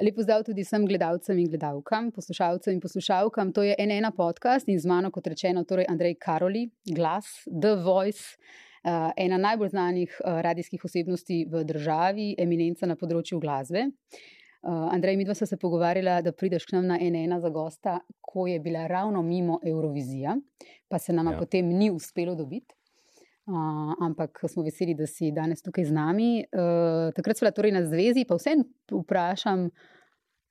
Lepo zdrav tudi vsem gledalcem in gledalkam, poslušalcem in poslušalkam. To je NN podcast in z mano, kot rečeno, torej Andrej Karoli, glas, The Voice, uh, ena najbolj znanih uh, radijskih osebnosti v državi, eminenca na področju glasbe. Uh, Andrej, midva sva se pogovarjala, da prideš k nam na NN za gosta, ko je bila ravno mimo Eurovizija, pa se nama ja. potem ni uspelo dobiti. Uh, ampak smo veseli, da si danes tukaj z nami. Uh, takrat smo torej na zvezi, pa vsem vprašam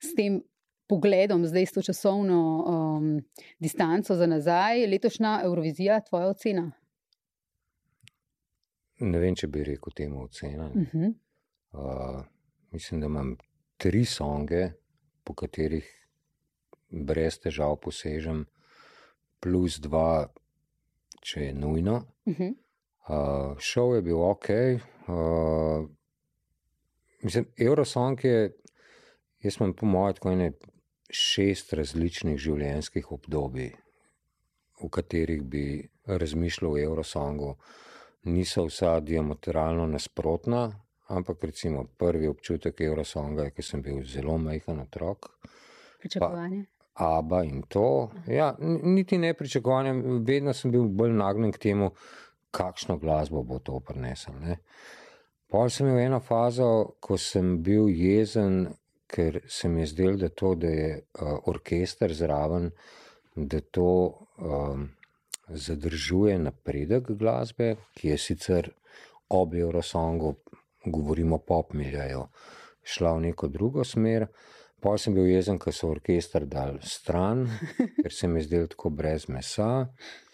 s tem pogledom, zdaj s to časovno um, distanco za nazaj, letošnja Eurovizija, tvoja ocena? Ne vem, če bi rekel temu ocena. Uh -huh. uh, mislim, da imam tri songe, po katerih brez težav posežem, plus dva, če je nujno. Uh -huh. Uh, šov je bil ok. Uh, mislim, Eurosong je, jaz imam po mojem, tako ene šest različnih življenjskih obdobij, v katerih bi razmišljal o Eurosongu. Niso vsa diametralno nasprotna, ampak recimo prvi občutek Eurosonga je, ker sem bil zelo majhen otrok. Pričakovanje. Aba in to. Ja, niti ne pričakovanje, vedno sem bil bolj nagnjen k temu, kakšno glasbo bo to prinesel. Pol sem imel eno fazo, ko sem bil jezen, ker se mi je zdelo, da, to, da je uh, orkester zraven, da to um, zadržuje napredek glasbe, ki je sicer ob Eurosongu, govorimo pop miljajo, šla v neko drugo smer. Pol sem bil jezen, ker so orkester dal stran, ker se mi je zdelo tako brez mesa. Uh,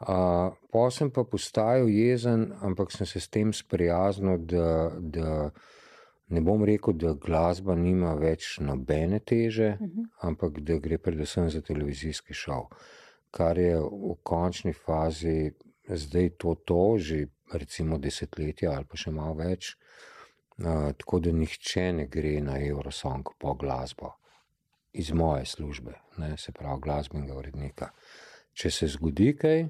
pa sem pa postajal jezen, ampak sem se s tem sprijaznil, da, da ne bom rekel, da glasba nima več nobene teže, uh mhm. -huh. ampak da gre predvsem za televizijski šov, kar je v končni fazi zdaj to, to že recimo desetletja ali pa še malo več. Uh, tako da nihče ne gre na Eurosong po glasbo iz moje službe, ne, se pravi glasbenega urednika. Če se zgodi kaj,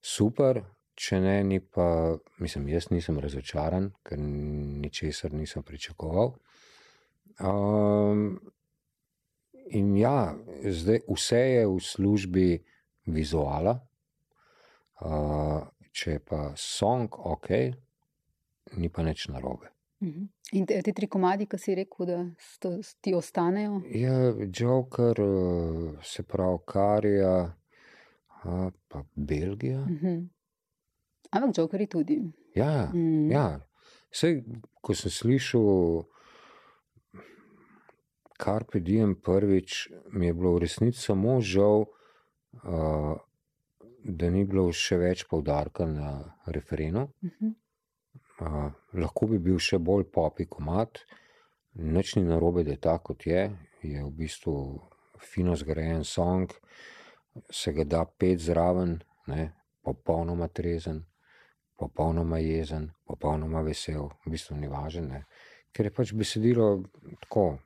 Super, če ne, ni pa, mislim, jaz nisem razočaran, ker ničesar nisem pričakoval. Um, in ja, zdaj vse je v službi vizuala, uh, če pa song ok, ni pa nič narobe. Mhm. In te, te tri komadi, ki si rekel, da sto, ti ostanejo? Ja, Joker, se pravi, Karija pa Belgija. Uh mhm. -huh. Ampak Jokerji tudi. Ja, mm. ja. Sej, ko sem slišal, kar pedijem prvič, mi je bilo v resnici samo žal, uh, da ni bilo še več poudarka na referenu. Uh -huh. uh, lahko bi bil še bolj popi komat, nič ni narobe, da je tako, kot je. Je v bistvu fino zgrajen song. Uh, se ga da pet zraven, ne, popolnoma trezen, popolnoma jezen, popolnoma vesel, v bistvu ni važen, ker je pač besedilo tako,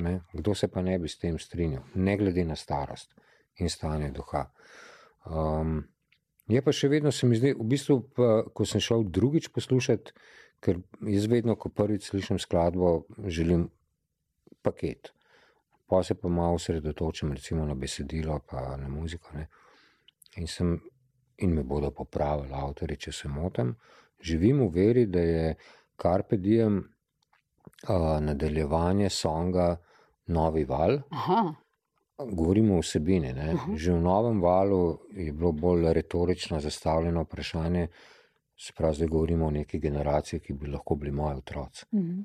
ne, kdo se pa ne bi s tem strinjal, ne glede na starost in stanje duha. Um, je pa še vedno se mi zdi, v bistvu, pa, ko sem šel drugič poslušati, ker jaz vedno, ko prvič slišim skladbo, želim paket pa se pa malo osredotočim recimo na besedilo, pa na muziko. Ne. In, sem, in me bodo popravili avtori, če se motim. Živim v veri, da je Carpe Diem uh, nadaljevanje songa Novi val. Aha. Govorimo o vsebini. Že v novem valu je bilo bolj retorično zastavljeno vprašanje, se pravi, zdaj govorimo o neki generaciji, ki bi lahko bili moji otroci. Mhm.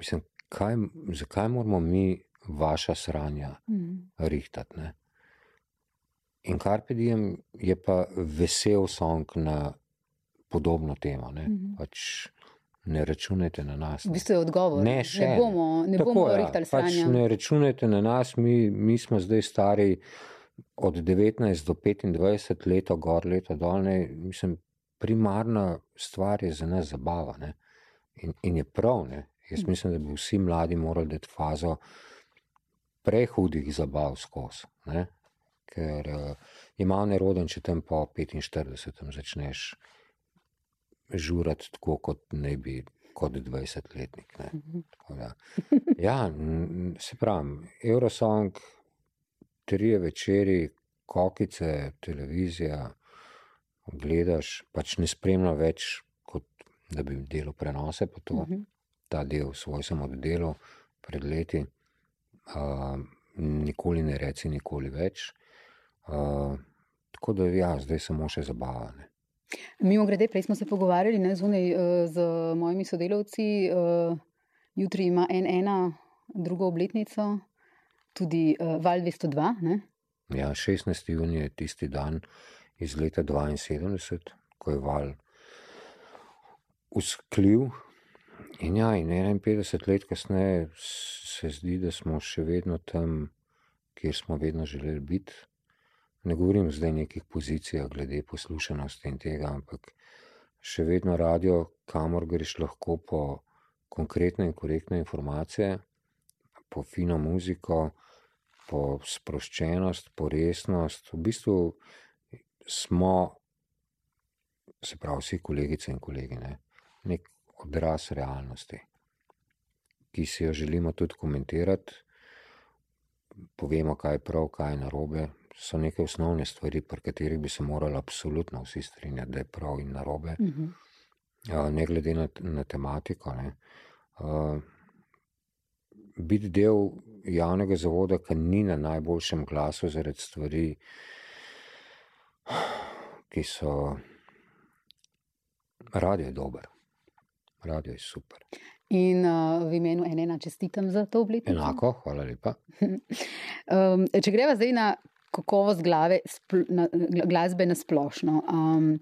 Mislim, kaj, zakaj moramo mi vaša sranja mm. rihtati. Ne? In Carpe Diem je pa vesel song na podobno temo. Ne, mm. pač ne računajte na nas. V bistvu je odgovor. Ne, še ne bomo, ne Tako, bomo ja, rihtali pač sranja. Ne računajte na nas, mi, mi smo zdaj stari od 19 do 25 let, gor leto dol. Ne, mislim, primarna stvar je za nas zabava. In, in je prav. Ne. Jaz mhm. mislim, da bi vsi mladi morali dati fazo prehudih zabav skozi. Ker uh, je malo neroden, če tam po 45 začneš žurati tako, kot ne bi kot 20-letnik. Ja, se pravi, Eurosong, tri večeri, kokice, televizija, gledaš, pač ne spremlja več, kot da bi delo prenose, pa to, uh mhm. -huh. ta del svoj sem oddelal pred leti. Uh, nikoli ne reci, nikoli več. Uh, tako da, ja, zdaj samo še zabavane. Mimo grede, prej smo se pogovarjali ne, zunaj, uh, z mojimi sodelavci. Uh, jutri ima en ena, drugo obletnico, tudi uh, Val 202. Ne? Ja, 16. juni je tisti dan iz leta 72, ko je val usklil. In ja, in 51 let kasneje se zdi, da smo še vedno tam, kjer smo vedno želeli biti. Ne govorim zdaj o nekih pozicijah glede poslušanosti in tega, ampak še vedno radio, kamor greš lahko po konkretne in korektne informacije, po fino muziko, po sproščenost, po resnost. V bistvu smo, se pravi, vsi kolegice in kolegi, ne, nek odraz realnosti, ki si jo želimo tudi komentirati. Povemo, kaj je prav, kaj je narobe. So neke osnovne stvari, pri katerih bi se morali absolutno vsi strinjati, da je prav in narobe. Uh mhm. -huh. Ne glede na, na tematiko. Ne. Uh, biti del javnega zavoda, ki ni na najboljšem glasu zaradi stvari, ki so. Radio je dober, radio je super. In uh, v imenu enega čestitam za to obletnico. Enako, hvala lepa. um, če greva zdaj na kakovost glave, spl, na, glasbe na splošno. Um,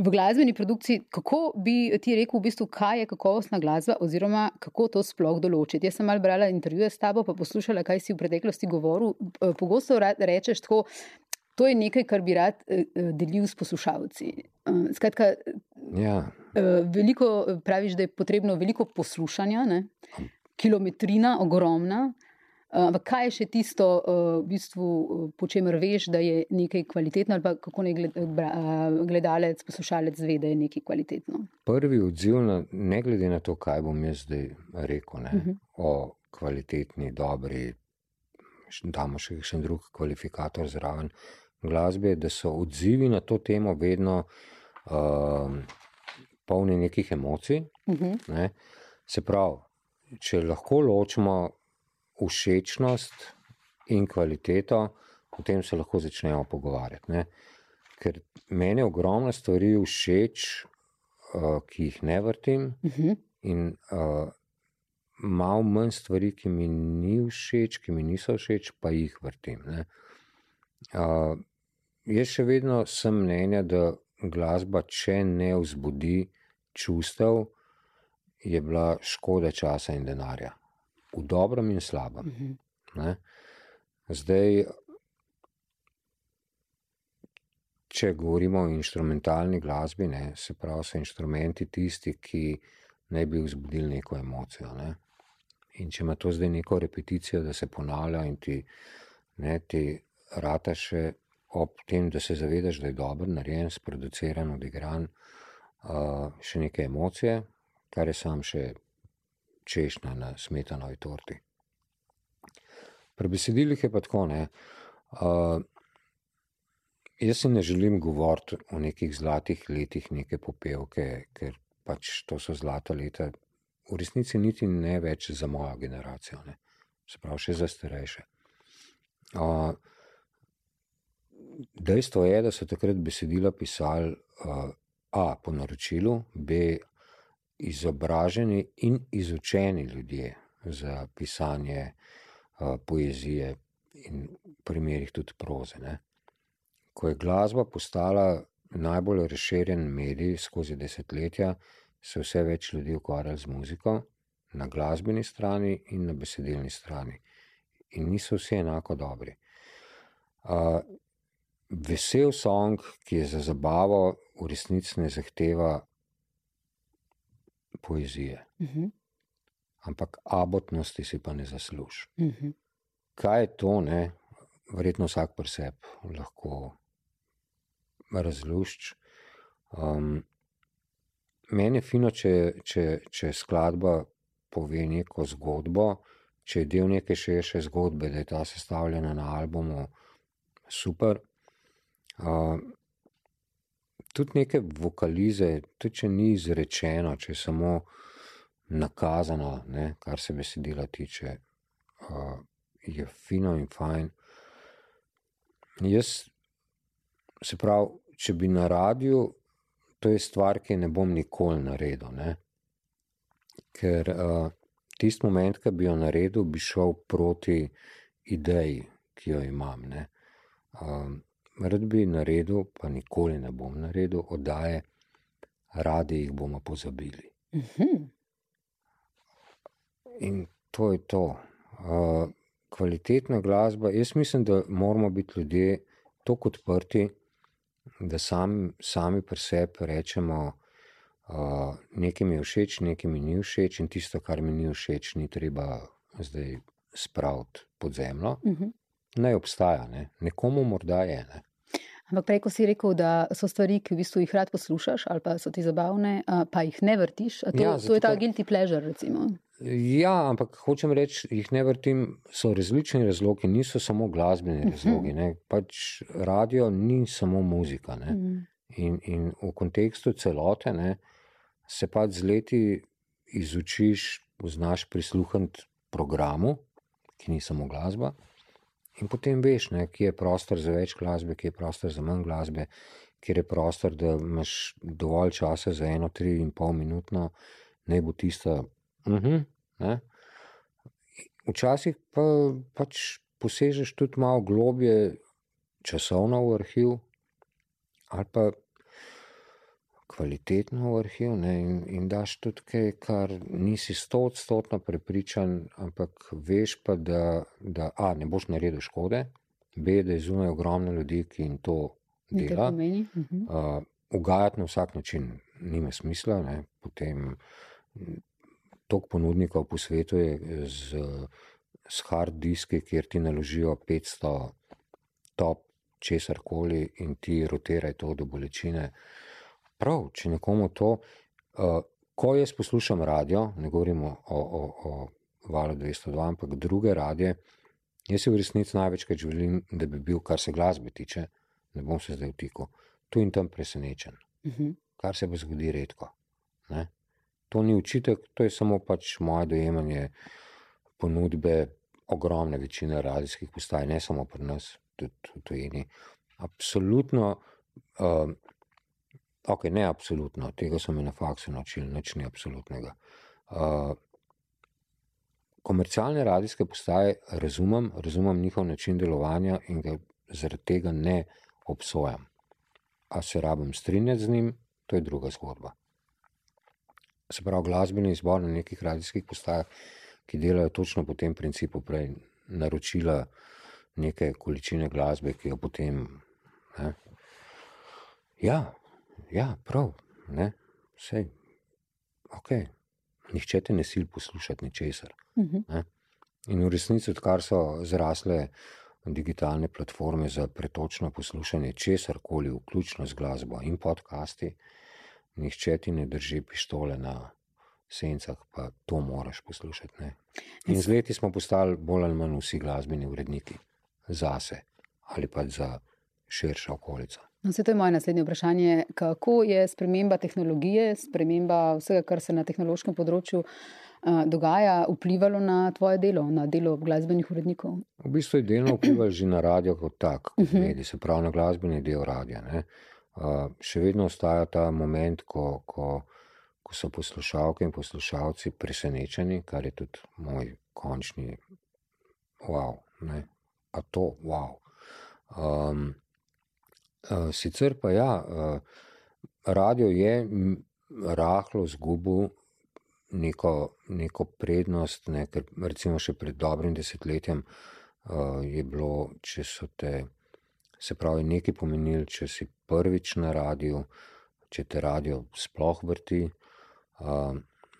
V glasbeni produkciji, kako bi ti rekel, v bistvu, kaj je kakovostna glasba, oziroma kako to sploh določiti? Jaz sem malo brala intervjuje s tabo, pa poslušala, kaj si v preteklosti govoril. Pogosto rečeš tako, to je nekaj, kar bi rad eh, eh, delil s poslušalci. Eh, skratka, ja. Veliko praviš, da je potrebno veliko poslušanja, ne? kilometrina, ogromna. Ampak kaj je še tisto, v bistvu, po čemer veš, da je nekaj kvalitetno, ali kako ne gledalec, poslušalec zve, da je nekaj kvalitetno? Prvi odziv, na, ne glede na to, kaj bom jaz zdaj rekel ne, uh mhm. -huh. o kvalitetni, dobri, damo še kakšen drug kvalifikator zraven glasbe, da so odzivi na to temo vedno uh, polni nekih emocij. Uh mhm. -huh. ne. Se pravi, če lahko ločimo všečnost in kvaliteto, potem se lahko začnemo pogovarjati. Ne. Ker meni je ogromno stvari všeč, uh, ki jih ne vrtim, uh mhm. -huh. in uh, malo manj stvari, ki mi ni všeč, ki mi niso všeč, pa jih vrtim. Uh, jaz še vedno sem mnenja, da glasba, če ne vzbudi čustev, je bila škoda časa in denarja v dobrem in slabem. Uh mhm. -huh. Zdaj, če govorimo o instrumentalni glasbi, ne, se pravi, so instrumenti tisti, ki naj bi vzbudili neko emocijo. Ne. In če ima to zdaj neko repeticijo, da se ponavlja in ti, ne, ti rata še ob tem, da se zavedaš, da je dobro narejen, sproduciran, odigran, uh, še neke emocije, kar je sam še češnja na smetanovi torti. Pri besedilih je pa tako, ne. Uh, jaz si ne želim govoriti o nekih zlatih letih, neke popevke, ker pač to so zlata leta. V resnici niti ne več za mojo generacijo, ne. se pravi, še za starejše. Uh, dejstvo je, da so takrat besedila pisali uh, A po naročilu, B izobraženi in izučeni ljudje za pisanje uh, poezije in v primerih tudi proze. Ne. Ko je glasba postala najbolj razširjen medij skozi desetletja, se vse več ljudi ukvarja z muziko na glasbeni strani in na besedilni strani. In niso vsi enako dobri. Uh, vesel song, ki je za zabavo, v resnici ne zahteva poezije. Uh mhm. -huh. Ampak abotnosti si pa ne zasluži. Uh mhm. -huh. Kaj je to, ne? verjetno vsak pri sebi lahko razlušči. Um, meni je fino, če, če, če skladba pove neko zgodbo, če je del neke širše zgodbe, da je ta sestavljena na albumu, super. Uh, tudi neke vokalize, tudi če ni izrečeno, če je samo nakazano, ne, kar se besedila tiče, uh, je fino in fajn. Jaz, se pravi, če bi na radiju, to je stvar, ki ne bom nikoli naredil. Ne? Ker uh, tisti moment, ki bi jo naredil, bi šel proti ideji, ki jo imam. Uh, rad bi naredil, pa nikoli ne bom naredil, oddaje, radi jih bomo pozabili. Uh mhm. -huh. In to je to. Uh, kvalitetna glasba, jaz mislim, da moramo biti ljudje tako odprti, da sam, sami pri sebi rečemo, uh, nekaj mi je všeč, nekaj mi ni všeč, in tisto, kar mi ni všeč, ni treba zdaj spraviti pod zemljo. Uh. -huh. Ne obstaja, ne. nekomu morda je. Ne. Ampak prej, ko si rekel, da so stvari, ki v bistvu jih rad poslušaš, ali pa so ti zabavne, pa jih ne vrtiš, to, ja, to je ta guilty pleasure. Recimo. Ja, ampak hočem reči, jih ne vrtim, so različni razlogi, niso samo glasbeni mhm. razlogi. Ne. Pač radio ni samo muzika. Mhm. In, in v kontekstu celote ne, se pač z leti izučiš, znaš prisluhniti programu, ki ni samo glasba. In potem veš, ne, kje je prostor za več glasbe, kje je prostor za manj glasbe, kje je prostor, da imaš dovolj časa za eno, tri in pol minutno, ne bo tisto. Uh mhm, -huh, Včasih pa pač posežeš tudi malo globje, časovno v arhiv, ali pa kvalitetno v arhiv, ne, in, in daš tudi kaj, kar nisi stotodstotno prepričan, ampak veš pa, da, da A, ne boš naredil škode, B, da je zunaj ogromno ljudi, ki jim to dela. Uh, ugajati na vsak način nima smisla, ne, potem toliko ponudnikov po svetu je z, z hard diski, kjer ti naložijo 500 top česar koli in ti rotiraj to do bolečine. Prav, če nekomu to, uh, ko jaz poslušam radio, ne govorimo o, o, o valu 202, ampak druge radije, jaz si v resnici največkrat želim, da bi bil, kar se glasbe tiče, ne bom se zdaj vtikal, tu in tam presenečen, uh mhm. -huh. kar se bo zgodi redko. Ne? to ni učitek, to je samo pač moje dojemanje ponudbe ogromne večine radijskih postaj, ne samo pri nas, tudi v tujini. Absolutno, uh, ok, ne absolutno, tega so me na faksu naučili, nič ni absolutnega. Uh, komercialne radijske postaje razumem, razumem njihov način delovanja in ga zaradi tega ne obsojam. A se rabim strinjati z njim, to je druga zgodba se pravi, glasbeni izbor na nekih radijskih postajah, ki delajo točno po tem principu, prej naročila neke količine glasbe, ki jo potem. Ne. Ja, ja, prav, ne, vse. Ok, nihče te ne sil poslušati ničesar. Uh mhm. -huh. In v resnici, odkar so zrasle digitalne platforme za pretočno poslušanje česar koli, vključno z glasbo in podcasti, nihče ti ne drži pištole na sencah, pa to moraš poslušati. Ne? In z leti smo postali bolj ali manj vsi glasbeni uredniki zase ali pa za širšo okolico. No, to je moje naslednje vprašanje. Kako je sprememba tehnologije, sprememba vsega, kar se na tehnološkem področju uh, dogaja, vplivalo na tvoje delo, na delo glasbenih urednikov? V bistvu je delno vplivalo že na radio kot tak, kot -huh. medij, se pravi na glasbeni del radia. Uh, še vedno ostaja ta moment, ko, ko, ko so poslušalke in poslušalci presenečeni, kar je tudi moj končni wow. Ne? A to wow. Um, sicer pa ja, uh, radio je rahlo zgubil neko, neko prednost, ne? ker recimo še pred dobrim desetletjem uh, je bilo, če so te. Se pravi, nekaj pomenili, če si prvič na radiju, če te radio sploh vrti.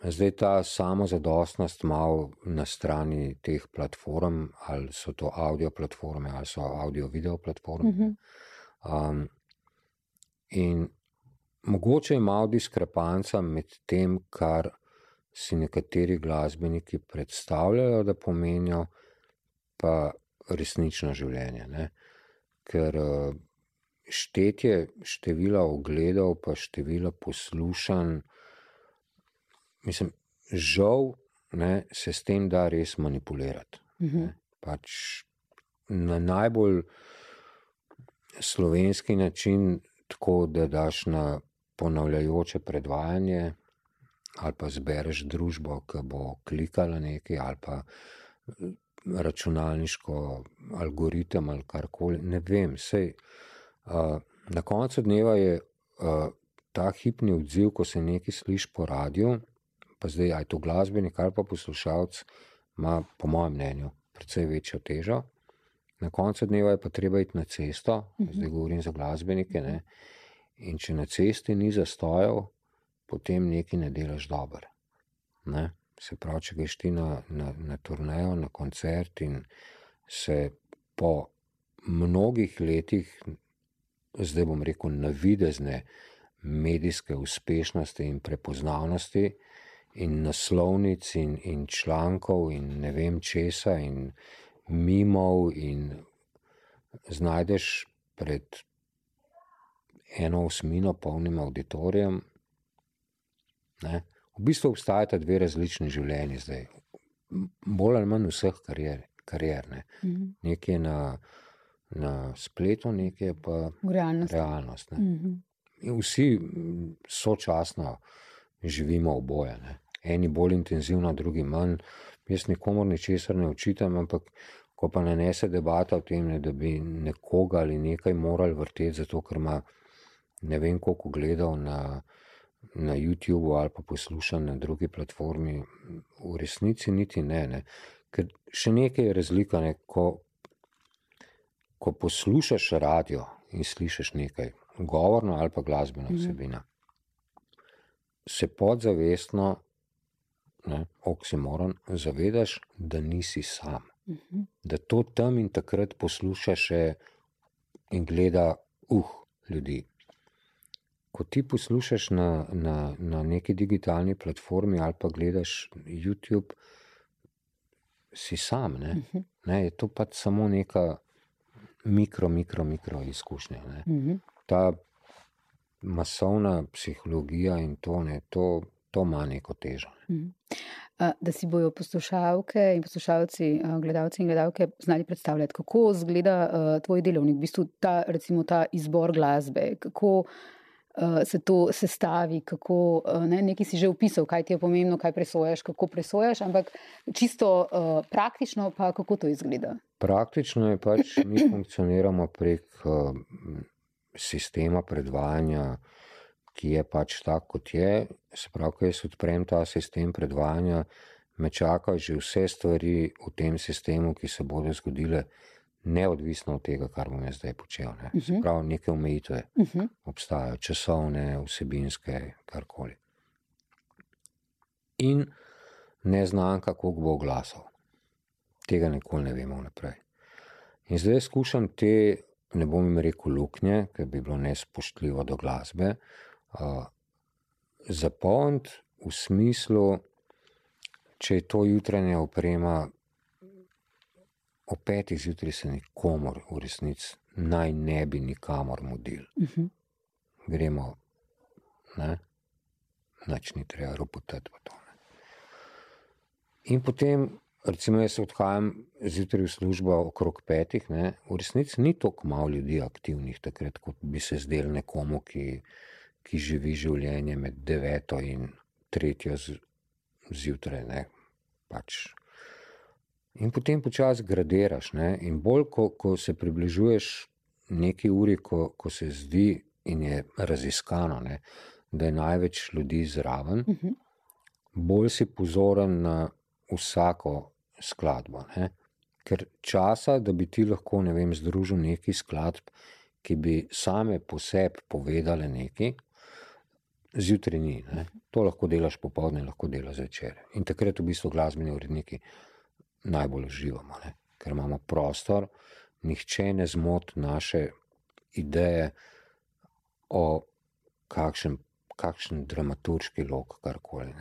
Zdaj ta samozadostnost malo na strani teh platform, ali so to audio platforme, ali so audio-video platforme. Uh -huh. Um, in mogoče je malo diskrepanca med tem, kar si nekateri glasbeniki predstavljajo, da pomenijo, pa resnično življenje. Ne? Ker uh, štetje števila ogledov, pa števila poslušanj, mislim, žal ne, se s tem da res manipulirati. Uh -huh. pač na najbolj slovenski način, tako da daš na ponavljajoče predvajanje, ali pa zbereš družbo, ki bo klikala nekaj, ali pa računalniško algoritem ali karkoli. Ne vem, sej. Uh, na koncu dneva je uh, ta hipni odziv, ko se nekaj sliši po radiju, pa zdaj aj to glasbenik ali pa poslušalec, ima, po mojem mnenju, precej večjo težo. Na koncu dneva je pa treba iti na cesto, uh -huh. zdaj govorim za glasbenike. Ne? In če na cesti ni zastojev, potem nekaj ne delaš dobro. Ne? Se pravi, če greš ti na, na, na turnejo, na koncert in se po mnogih letih, zdaj bom rekel, navidezne medijske uspešnosti in prepoznavnosti, in naslovnic, in, in člankov, in ne vem česa, in mimov, in znajdeš pred eno osmino polnim auditorijem. Ne? V bistvu obstajata dve različni življenji zdaj, bolj ali manj vseh karier. karier ne? -hmm. Nekaj je na, na spletu, nekaj pa realnost. realnost -hmm. Vsi sočasno živimo oboje. Ne? Eni bolj intenzivno, drugi manj. Jaz nikomor ničesar ne učitam, ampak ko pa nanese debata o tem, ne, da bi nekoga ali nekaj morali vrteti, zato ker ima ne vem koliko gledal na, na YouTubu ali pa posluša na drugi platformi, v resnici niti ne. ne. Ker še nekaj je razlika, ne, ko, ko poslušaš radio in slišiš nekaj, govorno ali pa glasbeno mhm. vsebino. Mm -hmm se podzavestno, ne, oksimoron, zavedaš, da nisi sam. Uh mhm. -huh. Da to tam in takrat poslušaš in gleda, uh, ljudi. Ko ti poslušaš na, na, na neki digitalni platformi ali pa gledaš YouTube, si sam. Ne? Uh mhm. -huh. Ne, je to pač samo neka mikro, mikro, mikro izkušnja. Uh mhm. -huh. Ta masovna psihologija in to, ne, to, to ima neko težo. Mm. Da si bojo poslušalke in poslušalci, gledalci in gledalke znali predstavljati, kako izgleda tvoj delovnik, v bistvu ta, recimo, ta izbor glasbe, kako se to sestavi, kako ne, nekaj si že opisal, kaj ti je pomembno, kaj presojaš, kako presojaš, ampak čisto praktično pa kako to izgleda. Praktično je pač, mi funkcioniramo prek sistema predvajanja, ki je pač tak, kot je. Se pravi, ko jaz odprem ta sistem predvajanja, me čakajo že vse stvari v tem sistemu, ki se bodo zgodile, neodvisno od tega, kar bom jaz zdaj počel. Ne. Se mhm. pravi, neke omejitve uh mhm. -huh. obstajajo, časovne, vsebinske, karkoli. In ne znam, kako bo glasov. Tega nikoli ne vemo naprej. In zdaj skušam te ne bom jim rekel luknje, ker bi bilo nespoštljivo do glasbe. Uh, Zapolniti v smislu, če je to jutranja oprema, o petih zjutraj se nikomor v resnici naj ne bi nikamor mudil. Uh mhm. -huh. Gremo, ne, noč ni treba ropotati. In potem Recimo, jaz odhajam zjutraj v službo okrog petih, ne? v resnici ni tako malo ljudi aktivnih, takrat, kot bi se zdel nekomu, ki, ki živi življenje med deveto in tretjo zjutraj. Pač. In potem počasi gradiraš. Ne? In bolj, ko, ko se približuješ neki uri, ko, ko se zdi in je raziskano, ne? da je največ ljudi zraven, uh mhm. -huh. bolj si pozoren na vsako skladbo. Ne? Ker časa, da bi ti lahko ne vem, združil neki skladb, ki bi same po sebi povedale nekaj, zjutraj ni. Ne? To lahko delaš popoldne, lahko delaš zvečer. In takrat v bistvu glasbeni uredniki najbolj uživamo, ne? ker imamo prostor, nihče ne zmot naše ideje o kakšen, kakšen dramaturški lok, karkoli.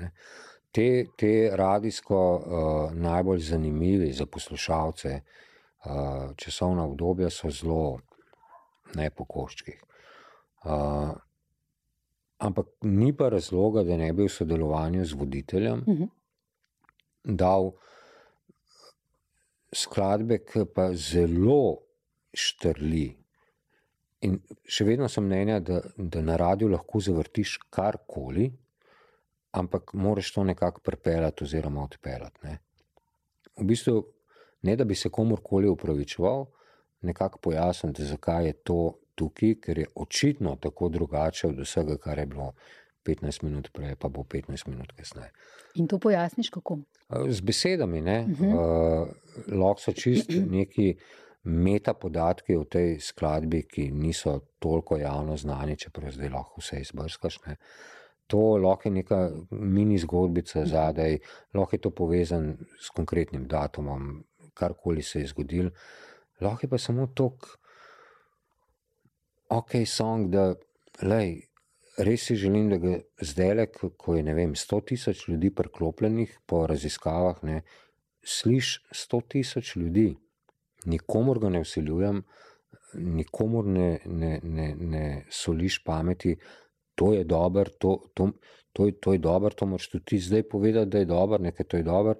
te, te radijsko uh, najbolj zanimivi za poslušalce, uh, časovna obdobja so zelo ne po koščkih. Uh, ampak ni pa razloga, da ne bi v sodelovanju z voditeljem uh -huh. dal skladbe, ki pa zelo štrli. In še vedno sem mnenja, da, da na radiju lahko zavrtiš karkoli, ampak moraš to nekako pripeljati oziroma odpeljati. Ne? V bistvu, ne da bi se komorkoli upravičeval, nekako pojasniti, zakaj je to tukaj, ker je očitno tako drugače od vsega, kar je bilo 15 minut prej, pa bo 15 minut kasneje. In to pojasniš kako? Z besedami, ne. Uh -huh. uh, lahko so čist neki meta podatki v tej skladbi, ki niso toliko javno znani, čeprav zdaj lahko vse izbrskaš. Ne. To lahko je neka mini zgodbica zadaj, lahko je to povezan s konkretnim datumom, karkoli se je zgodilo. Lahko je pa samo tok, ok, song, da lej, res si želim, da ga zdaj, ko je vem, 100 tisoč ljudi preklopljenih po raziskavah, ne, sliš 100 tisoč ljudi, nikomor ga ne usiljujem, nikomor ne, ne, ne, ne soliš pameti, to je dobro, to, to, to, to je dobro, to moraš tudi zdaj povedati, da je dobro, nekaj to je dobro,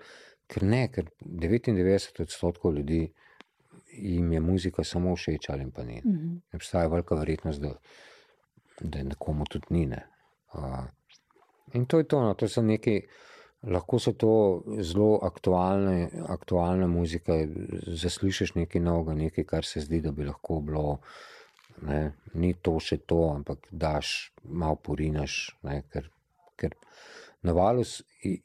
ker ne, ker 99 odstotkov ljudi jim je muzika samo všeč ali pa ni. Mm -hmm. Obstaja velika verjetnost, da, da nekomu tudi ni. Ne. Uh, in to je to, no, to so neki. Lahko so to zelo aktualne, aktualne muzike, zaslišiš nekaj novega, nekaj, kar se zdi, da bi lahko bilo. Ne, ni to še to, ampak daš, malo porinaš. Ne, ker, ker na valu,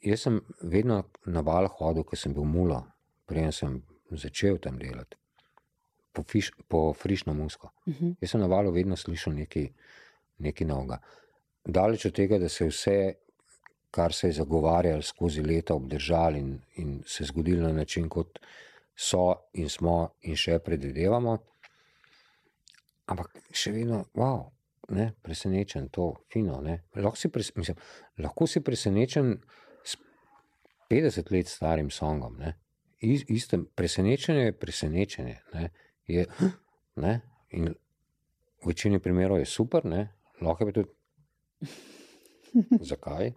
jaz sem vedno na valu hodil, ko sem bil mula, prej sem začel tam delati po, fiš, po frišno musko. Uh mhm. -huh. Jaz sem na valu vedno slišal nekaj, nekaj novega. Daleč od tega, da se je vse, kar se je zagovarjalo skozi leta, obdržalo in, in se zgodilo na način, kot so in smo in še predvidevamo. Ampak še vedno, wow, ne, presenečen, to fino. Lahko si, pres, mislim, lahko si presenečen s 50 let starim songom. Ne. Istem, presenečenje je presenečenje. Ne je, ne, in v večini primerov je super, ne, lahko je tudi. Zakaj?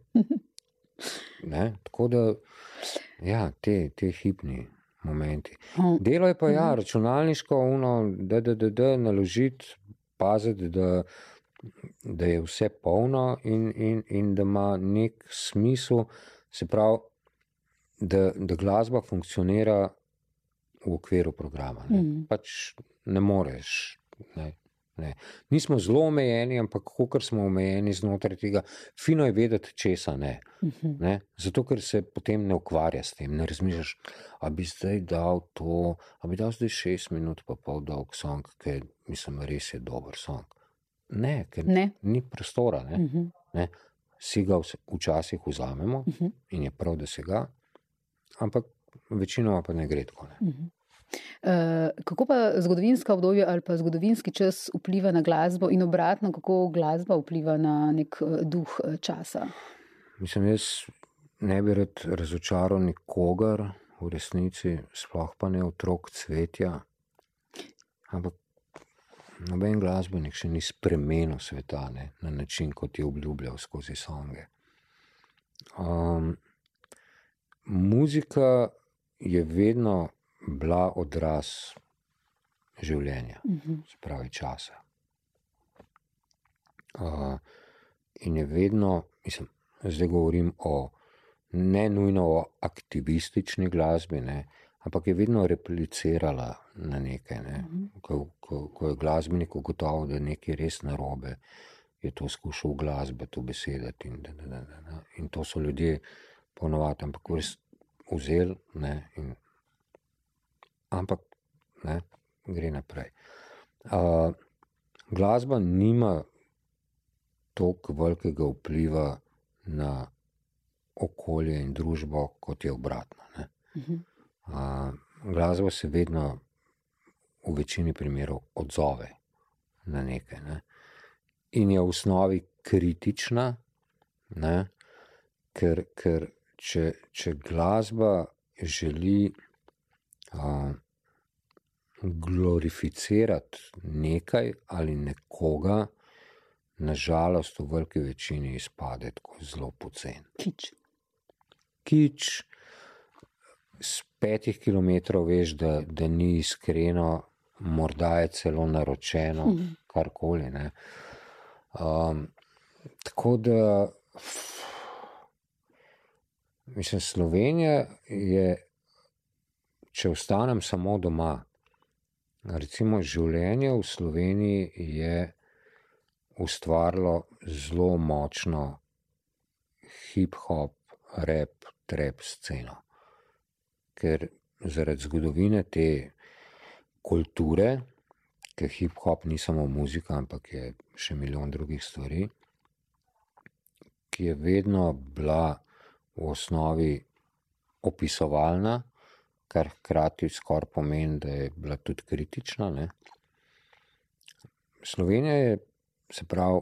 Ne, tako da, ja, te, te hipni momenti. Delo je pa, ja, računalniško, uno, da, da, da, da naložiti, paziti, da, da je vse polno in, in, in da ima nek smisel, se pravi, da, da glasba funkcionira v okviru programa. Ne, mm. pač ne moreš. Ne, ne. Nismo zelo omejeni, ampak kako smo omejeni znotraj tega, fino je vedeti, česa ne. Mm -hmm. ne. Zato, ker se potem ne ukvarja s tem, ne razmišljaš, da bi zdaj dal to, da bi dal zdaj šest minut, pa pol dolg song, ker mislim, res je dober song. Ne, ker ne. ni prostora. Ne. Mm -hmm. ne. Si ga včasih vzamemo uh mhm. -huh. in je prav, da se ga, ampak večinoma pa ne gre tako. Ne. Uh -huh. Uh, kako pa zgodovinska obdobja ali pa zgodovinski čas vpliva na glasbo in obratno, kako glasba vpliva na nek uh, duh uh, časa? Mislim, jaz ne bi rad razočaral nikogar v resnici, sploh pa ne otrok cvetja. Ampak noben glasbenik še ni spremenil sveta ne, na način, kot je obljubljal skozi songe. Um, muzika je vedno bila odraz življenja, uh mhm. -huh. pravi časa. Uh, in je vedno, mislim, zdaj govorim o ne nujno o aktivistični glasbi, ne, ampak je vedno replicirala na nekaj. Ne. Uh mhm. -huh. ko, ko, ko je glasbenik ugotovil, da je nekaj res narobe, je to skušal v glasbi to besediti. In, da, da, da, da. in to so ljudje ponovadi, ampak res vzeli in ampak ne, gre naprej. Uh, glasba nima tako velikega vpliva na okolje in družbo, kot je obratno. Uh, glasba se vedno, v večini primerov, odzove na nekaj. Ne? In je v osnovi kritična, ne? ker, ker če, če glasba želi uh, glorificirati nekaj ali nekoga, nažalost, v veliki večini izpade tako zelo pocen. Kič. Kič, z petih kilometrov veš, da, da ni iskreno, morda je celo naročeno, Mhm. karkoli. ne. Um, tako da, mislim, Slovenija je, če ostanem samo doma, recimo življenje v Sloveniji je ustvarilo zelo močno hip-hop, rap, trap sceno. Ker zaradi zgodovine te kulture, ker hip-hop ni samo muzika, ampak je še milijon drugih stvari, ki je vedno bila v osnovi opisovalna, kar hkrati skoraj pomeni, da je bila tudi kritična. Ne? Slovenija je, se pravi,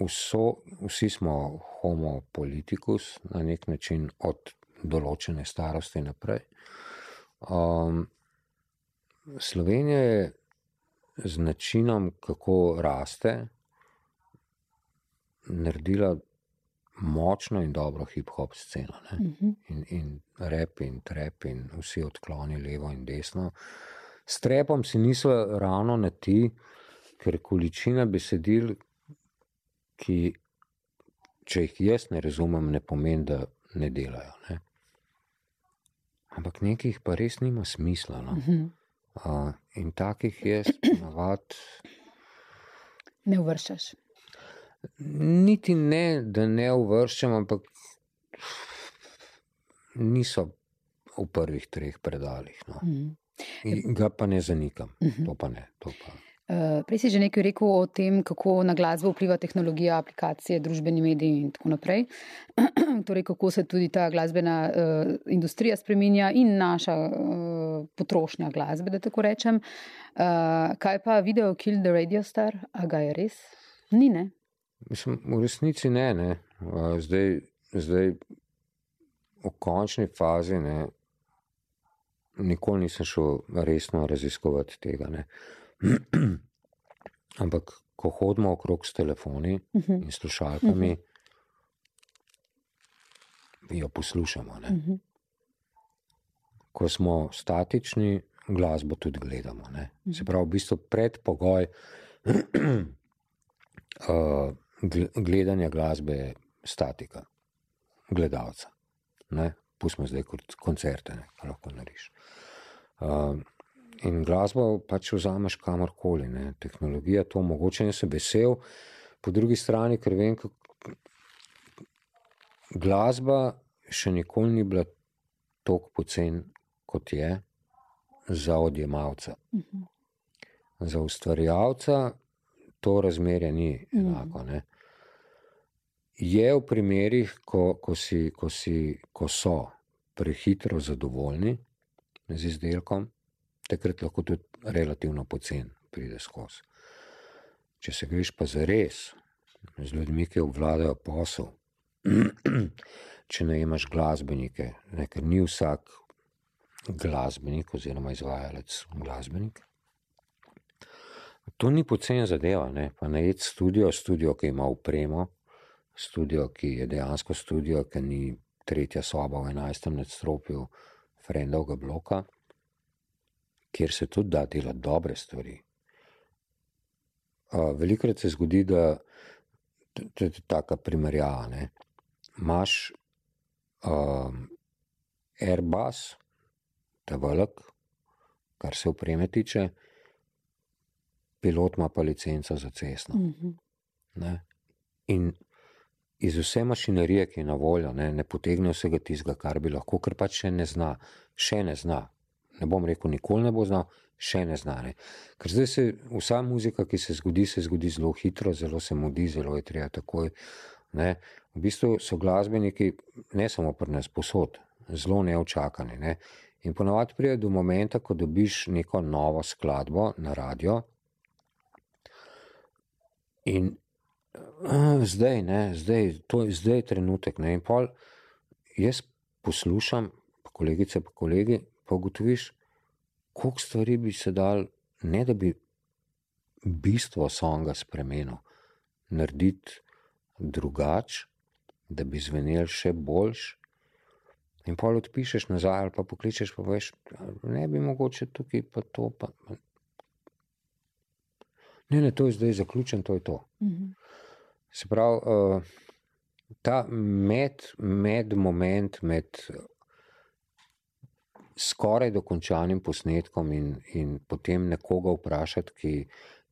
vso, vsi smo homo politicus na nek način od določene starosti naprej. Um, Slovenija je z načinom, kako raste, naredila močno in dobro hip-hop sceno. Ne? Mhm. In, in rep in trep in vsi odkloni levo in desno. S trepom si niso ravno na ti, ker količina besedil, ki, če jih jaz ne razumem, ne pomeni, da ne delajo. Ne? Ampak nekih pa res nima smisla. No? Mhm. Uh, in takih jaz navad, Ne uvrščaš. Niti ne, da ne uvrščam, ampak niso v prvih treh predalih. No. Mhm. In ga pa ne zanikam. Mhm. To pa ne. To pa. Uh, prej si že nekaj rekel o tem, kako na glasbo vpliva tehnologija, aplikacije, družbeni mediji in tako naprej. torej, kako se tudi ta glasbena uh, industrija spreminja in naša uh, potrošnja glasbe, da tako rečem. Uh, kaj pa video Kill the Radio Star, a ga je res? Ni ne. Mislim, v resnici ne. ne. Zdaj, zdaj, v končni fazi, ne, nikoli nisem šel resno raziskovati tega. Ne. Ampak, ko hodimo okrog s telefoni Mhm. in slušalkami, jo poslušamo. Ne. Mhm. Ko smo statični, glasbo tudi gledamo. Ne. Se pravi, v bistvu predpogoj uh, gledanja glasbe je statika, gledalca. Ne. Pustimo zdaj kot koncerte, ne, kar lahko narediš. Uh, in glasbo pač vzameš kamorkoli, ne. tehnologija to omogoča in sem vesel, po drugi strani, ker vem, kako glasba še nikoli ni bila tako pocen, kot je za odjemalca. Mhm. Za ustvarjalca to razmerje ni Mhm. enako. Ne. Je v primerih, ko, ko, si, ko, si, ko so prehitro zadovoljni z izdelkom, takrat lahko tudi relativno pocen pride skozi. Če se greš pa za res, z ljudmi, ki obvladajo posel, če ne imaš glasbenike, ne, ker ni vsak glasbenik oziroma izvajalec glasbenik. To ni pocen zadeva, ne? pa najeti studio, studio, ki ima upremo, studio, ki je dejansko studio, ki ni tretja soba v 11. nadstropju Frendovega bloka, kjer se tudi da delati dobre stvari. Velikrat se zgodi, da je taka primerjava. Ne? Imaš um, Airbus, ta velik, kar se upreme tiče, pilot ima pa licenco za cestno. Mhm. Ne? In iz vse mašinerije, ki je na voljo, ne, ne potegne vsega tistega, kar bi lahko, ker pač še ne zna, še ne zna. Ne bom rekel, nikoli ne bo znal, še ne zna. Ne. Ker zdaj se vsa muzika, ki se zgodi, se zgodi zelo hitro, zelo se mudi, zelo je treba takoj. Ne. V bistvu so glasbeniki, ne samo pri nas, posod, zelo neočakani. Ne. In ponovadi pride do momenta, ko dobiš neko novo skladbo na radio. In zdaj, ne, zdaj, to je zdaj trenutek. Ne, in pol jaz poslušam, pa kolegice, pa kolegi, pa ugotoviš, koliko stvari bi se dal, ne da bi bistvo songa spremenil, narediti drugače, da bi zvenel še boljš. In pol odpišeš nazaj, ali pa pokličeš, pa veš, ne bi mogoče tukaj pa to. Pa... Ne, ne, to je zdaj zaključen, to je to. Mm -hmm. Se pravi, uh, ta med, med moment med skoraj dokončanim posnetkom in, in potem nekoga vprašati, ki,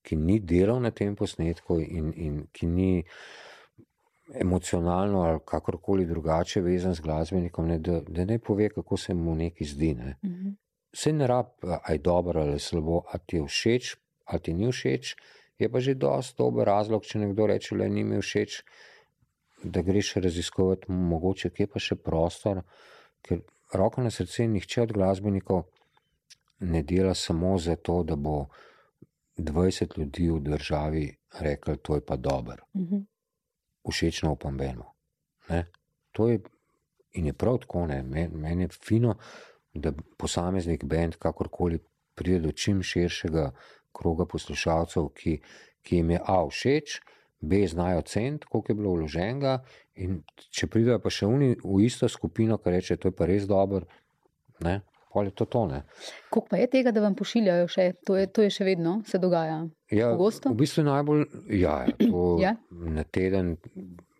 ki ni delal na tem posnetku in, in ki ni emocionalno ali kakorkoli drugače vezan z glasbenikom, ne, da, da ne pove, kako se mu nekaj zdi. Ne. Mm -hmm. Vse ne rab, aj dobro ali slabo, a ti je všeč, a ti ni všeč, je pa že dosti dober razlog, če nekdo reče, da ni mi všeč, da greš raziskovati, mogoče kje pa še prostor, ker roko na srce, nihče od glasbenikov ne dela samo zato, da bo 20 ljudi v državi rekel, to je pa dobro. Mm -hmm všečno upam Benu. To je in je prav tako, meni men je fino, da posameznik bend kakorkoli pride do čim širšega kroga poslušalcev, ki, ki jim je A všeč, B znajo cent, koliko je bilo vloženega in če pridejo pa še oni v isto skupino, ki reče, to je pa res dobro, ne, pol je to tone. Koliko pa je tega, da vam pošiljajo še, to je, to je še vedno, se dogaja? Ja, v bistvu najbolj, ja, to ja. na teden,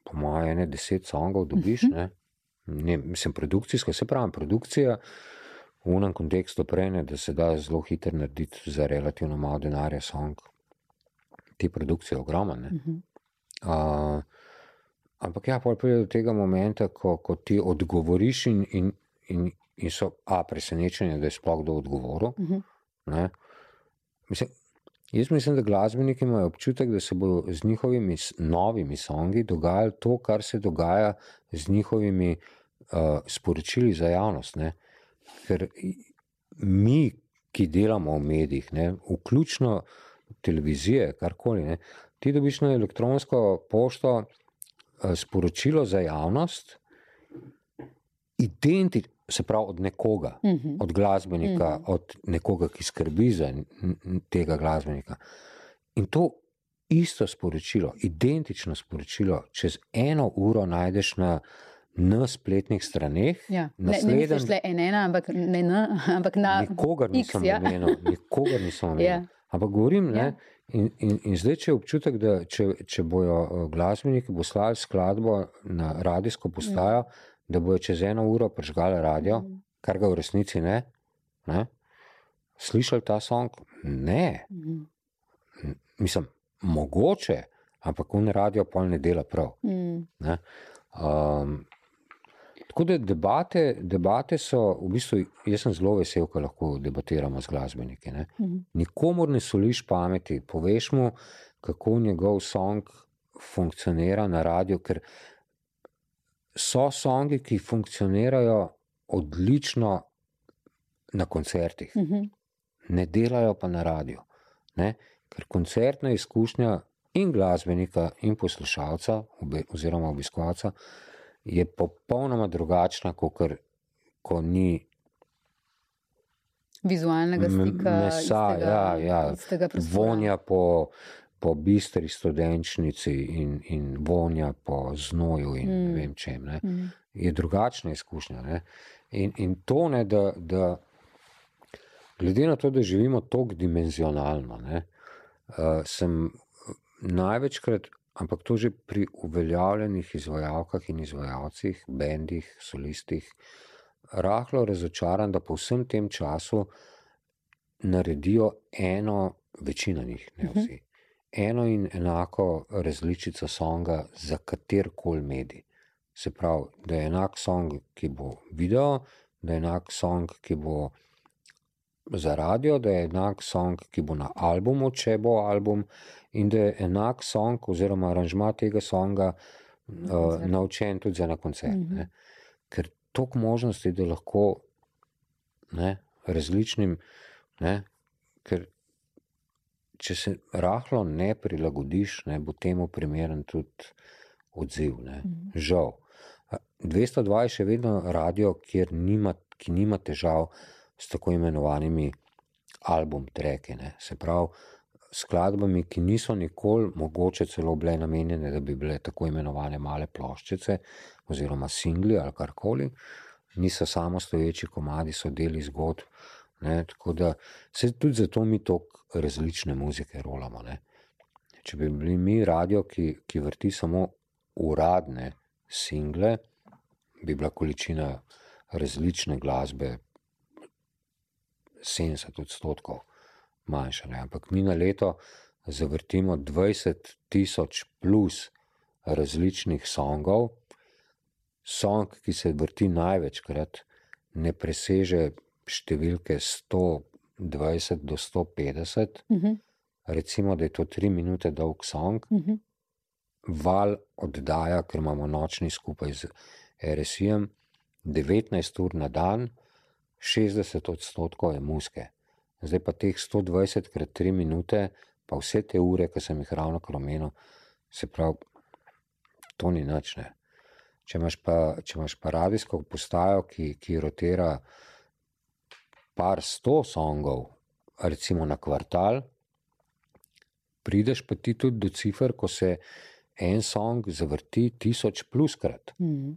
po moje, ne deset songov dobiš, uh -huh. ne. ne, mislim, produkcijsko, se pravi, produkcija v unem kontekstu prene, da se da zelo hitro narediti za relativno malo denarja song. Te produkcije ogromne. Uh -huh. uh, ampak ja, pol pride do tega momenta, ko, ko ti odgovoriš in, in, in in so a, presenečeni, da je sploh kdo odgovoril. Uh mhm. -huh. mislim, jaz mislim, da glasbeniki imajo občutek, da se bo z njihovimi novimi songi dogajalo to, kar se dogaja z njihovimi uh, sporočili za javnost. Ne? Ker mi, ki delamo v medijih, ne, vključno televizije, karkoli, ne, ti dobiš na elektronsko pošto uh, sporočilo za javnost. Identi, se pravi, od nekoga, uh mhm. -huh. od glasbenika, uh mhm. -huh. od nekoga, ki skrbi za tega glasbenika. In to isto sporočilo, identično sporočilo, čez eno uro najdeš na. Na spletnih straneh, ja. naslednji... ne, ne, ne, ena, ampak ne, ne, ampak na nikogar nisem ja. omenil, nikogar nisem omenil. Ja. Ampak govorim, ja. in, in, in zdaj je občutek, da če, če bojo eh, glasbeniki poslali skladbo na radijsko postajo, ja da bojo čez eno uro prižgali radio, mm. kar ga v resnici ne. ne? Slišali ta song? Ne. Mm. Mislim, mogoče, ampak on radio pol ne dela prav. Mm. Ne? Um, tako da debate, debate so, v bistvu, jaz sem zelo vesel, ko lahko debatiramo z glasbeniki. Ne? Mm. Nikomor ne soliš pameti, poveš mu, kako njegov song funkcionira na radiju, ker so songi, ki funkcionirajo odlično na koncertih, uh mhm. -huh. ne delajo pa na radiju. Ne? Ker koncertna izkušnja in glasbenika, in poslušalca, oziroma obiskovalca, je popolnoma drugačna, kot ko ni. Vizualnega stika, mesa, istega, ja, ja, vonja po, po bistri studenčnici in, in vonja po znoju in mm. vem čem, ne, mm. je drugačna izkušnja. In, in to, ne, da, da glede na to, da živimo tako dimenzionalno, ne, uh, sem največkrat, ampak to že pri uveljavljenih izvajalkah in izvajalcih, bendih, solistih, rahlo razočaran, da po vsem tem času naredijo eno, večina njih, ne mhm. vsi. Mm -hmm eno in enako različico songa za katerkoli medij. Se pravi, da je enak song, ki bo video, da je enak song, ki bo za radio, da je enak song, ki bo na albumu, če bo album, in da je enak song oziroma aranžma tega songa uh, naučen tudi za na koncert. Mm -hmm. Ker toliko možnosti, da lahko ne, različnim, ne, ker če se rahlo ne prilagodiš, ne, bo temu primeren tudi odziv. Ne. Mhm. Žal. 202 je še vedno radio, nima, ki nima težav s tako imenovanimi album treki. Se pravi, skladbami, ki niso nikoli mogoče celo bile namenjene, da bi bile tako imenovane male ploščice oziroma singli ali karkoli, niso samo stoječi komadi, so deli zgodb. Ne, tako da se tudi zato mi tako različne muzike rolamo. Ne. Če bi bili mi radio, ki, ki vrti samo uradne single, bi bila količina različne glasbe 70 odstotkov manjša. Ne? Ampak mi na leto zavrtimo 20 tisoč plus različnih songov. Song, ki se vrti največkrat, ne preseže številke 120 do 150. Uh -huh. Recimo, da je to tri minute dolg song. Uh -huh. Val oddaja, ker imamo nočni skupaj z RSI-jem, 19 ur na dan, 60 odstotkov je muske. Zdaj pa teh 120 krat 3 minute, pa vse te ure, ki sem jih ravno kromenil, se pravi, to ni načne. Če imaš pa, če imaš pa radijsko postajo, ki, ki rotira par sto songov, recimo na kvartal, prideš pa ti tudi do cifr, ko se en song zavrti tisoč pluskrat. Mm.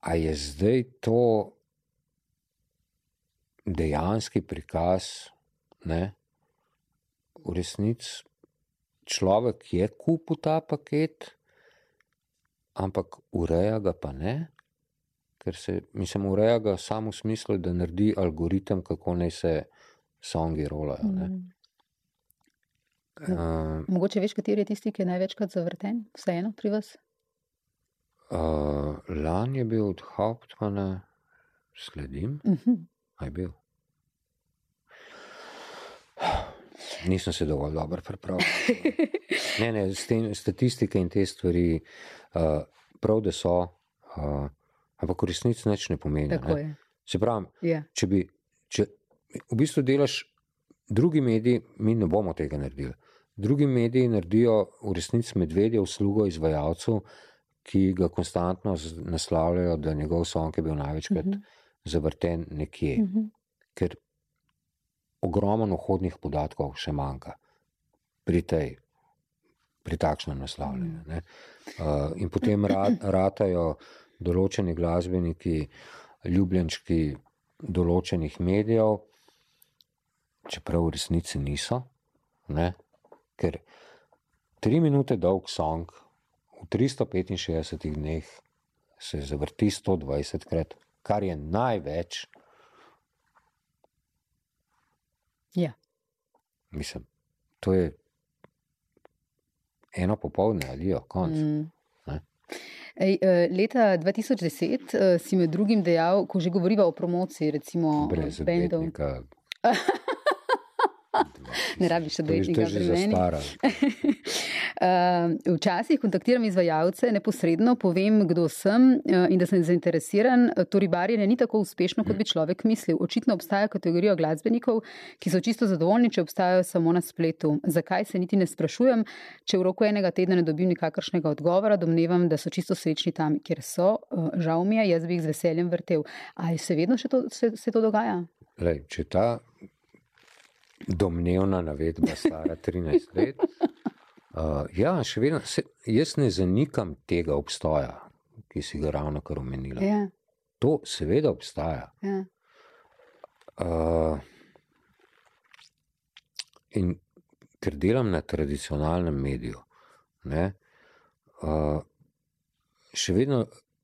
A je zdaj to dejanski prikaz, ne? v resnici človek je kupil ta paket, ampak ureja ga pa ne, ker se, mislim, ureja ga samo v smislu, da naredi algoritem, kako naj se songi rolajo. Mm. Uh, Mogoče veš, kateri je tisti, ki je največkrat zavrten, vseeno pri vas? Uh, Lani je bil od Hauptmana, sledim. Uh -huh. Je bil. Nisem se dovolj dobro pripravil. ne, ne, tem, statistike in te stvari, uh, prav da so, uh, ampak v resnici nič ne pomeni. Ne? Se pravi, yeah. Ja. če bi, če v bistvu delaš drugi mediji, mi ne bomo tega naredili. Drugi mediji naredijo v resnici medvedje uslugo izvajalcu, ki ga konstantno naslavljajo, da njegov song je bil največkrat uh mhm. -huh. zavrten nekje, uh mhm. -huh. ker ogromno vhodnih podatkov še manjka pri tej. Pri takšnem naslavljanju. Uh, in potem ratajo določeni glasbeniki, ljubljenčki določenih medijev, čeprav v resnici niso, ne? ker tri minute dolg song v 365 dneh se zavrti 120 krat, kar je največ. Ja. Mislim, to je eno popoldne ali jo, konc. Mm. Ej, eh, leta 2010 eh, si med drugim dejal, ko že govoriva o promociji, recimo Brez bendov. Ne rabiš kaj je že Včasih kontaktiram izvajalce neposredno, povem, kdo sem eh, in da sem zainteresiran. To ribarjenje ni tako uspešno, kot bi človek mislil. Očitno obstaja kategorija glasbenikov, ki so čisto zadovoljni, če obstajajo samo na spletu. Zakaj se niti ne sprašujem, če v roku enega tedna ne dobim nikakršnega odgovora, domnevam, da so čisto srečni tam, kjer so. Eh, žal mi je, jaz bi jih z veseljem vrtel. Ali se vedno še to, se, se to dogaja? Lej, če ta domnevna navedba stara 13 let. Uh, ja, še vedno, se, jaz ne zanikam tega obstoja, ki si ga ravno kar omenila. Ja. To seveda obstaja. Ja. Uh, in ker delam na tradicionalnem mediju, ne, uh, še vedno,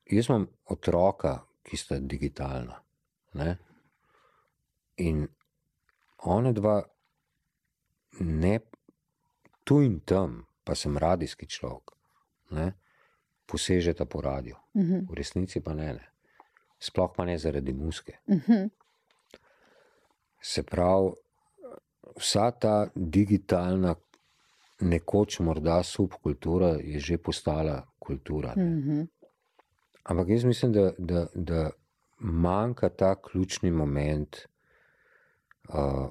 jaz imam otroka, ki sta digitalna. Ne, in ona dva, ne tu in tam, pa sem radijski človek, ne, posežeta po radiju, uh mhm. -huh. v resnici pa ne, ne. Sploh pa ne zaradi muske. Uh mhm. -huh. Se pravi, vsa ta digitalna, nekoč morda subkultura, je že postala kultura. Uh mhm. -huh. Ampak jaz mislim, da, da, da manjka ta ključni moment uh,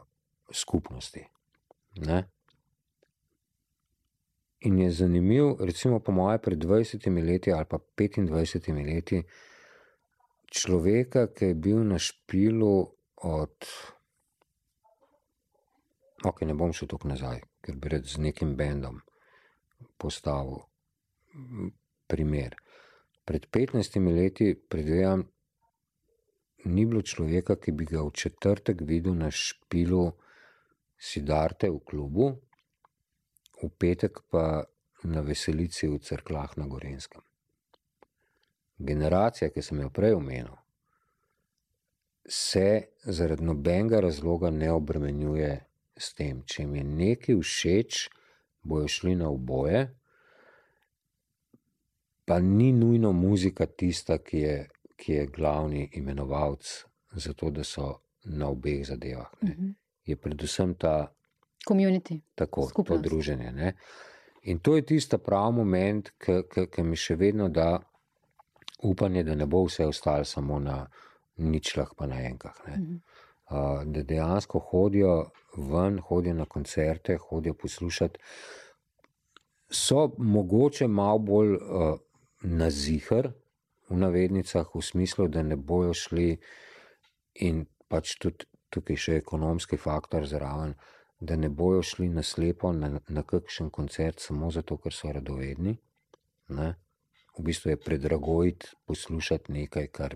skupnosti. Ne? In je zanimiv, recimo, po mojem, pred 20 leti ali pa 25 leti, človeka, ki je bil na špilu od. Ok, ne bom šel tako nazaj, ker bi rad z nekim bendom postavil primer. Pred 15 leti, predvidevam, ni bilo človeka, ki bi ga v četrtek videl na špilu Sidarte v klubu, v petek pa na veselici v Cerklah na Gorenskem. Generacija, ki sem jo prej omenil, se zaradi nobenega razloga ne obremenjuje s tem. Če jim je nekaj všeč, bojo šli na oboje, pa ni nujno muzika tista, ki je, ki je glavni imenovalec za to, da so na obeh zadevah. Uh mhm. -huh. Je predvsem ta komunity, tako podruženje. Ne? In to je tisti pravi moment, ki mi še vedno da upanje, da ne bo vse ostalo samo na ničlah, pa na enkah. Uh -huh. uh, da dejansko hodijo ven, hodijo na koncerte, hodijo poslušati. So mogoče malo bolj uh, na zihar, v navednicah, v smislu, da ne bojo šli, in pač tudi tukaj še ekonomski faktor zraven, da ne bojo šli na slepo na, na kakšen koncert samo zato, ker so radovedni. Ne? V bistvu je predragojiti poslušati nekaj, kar.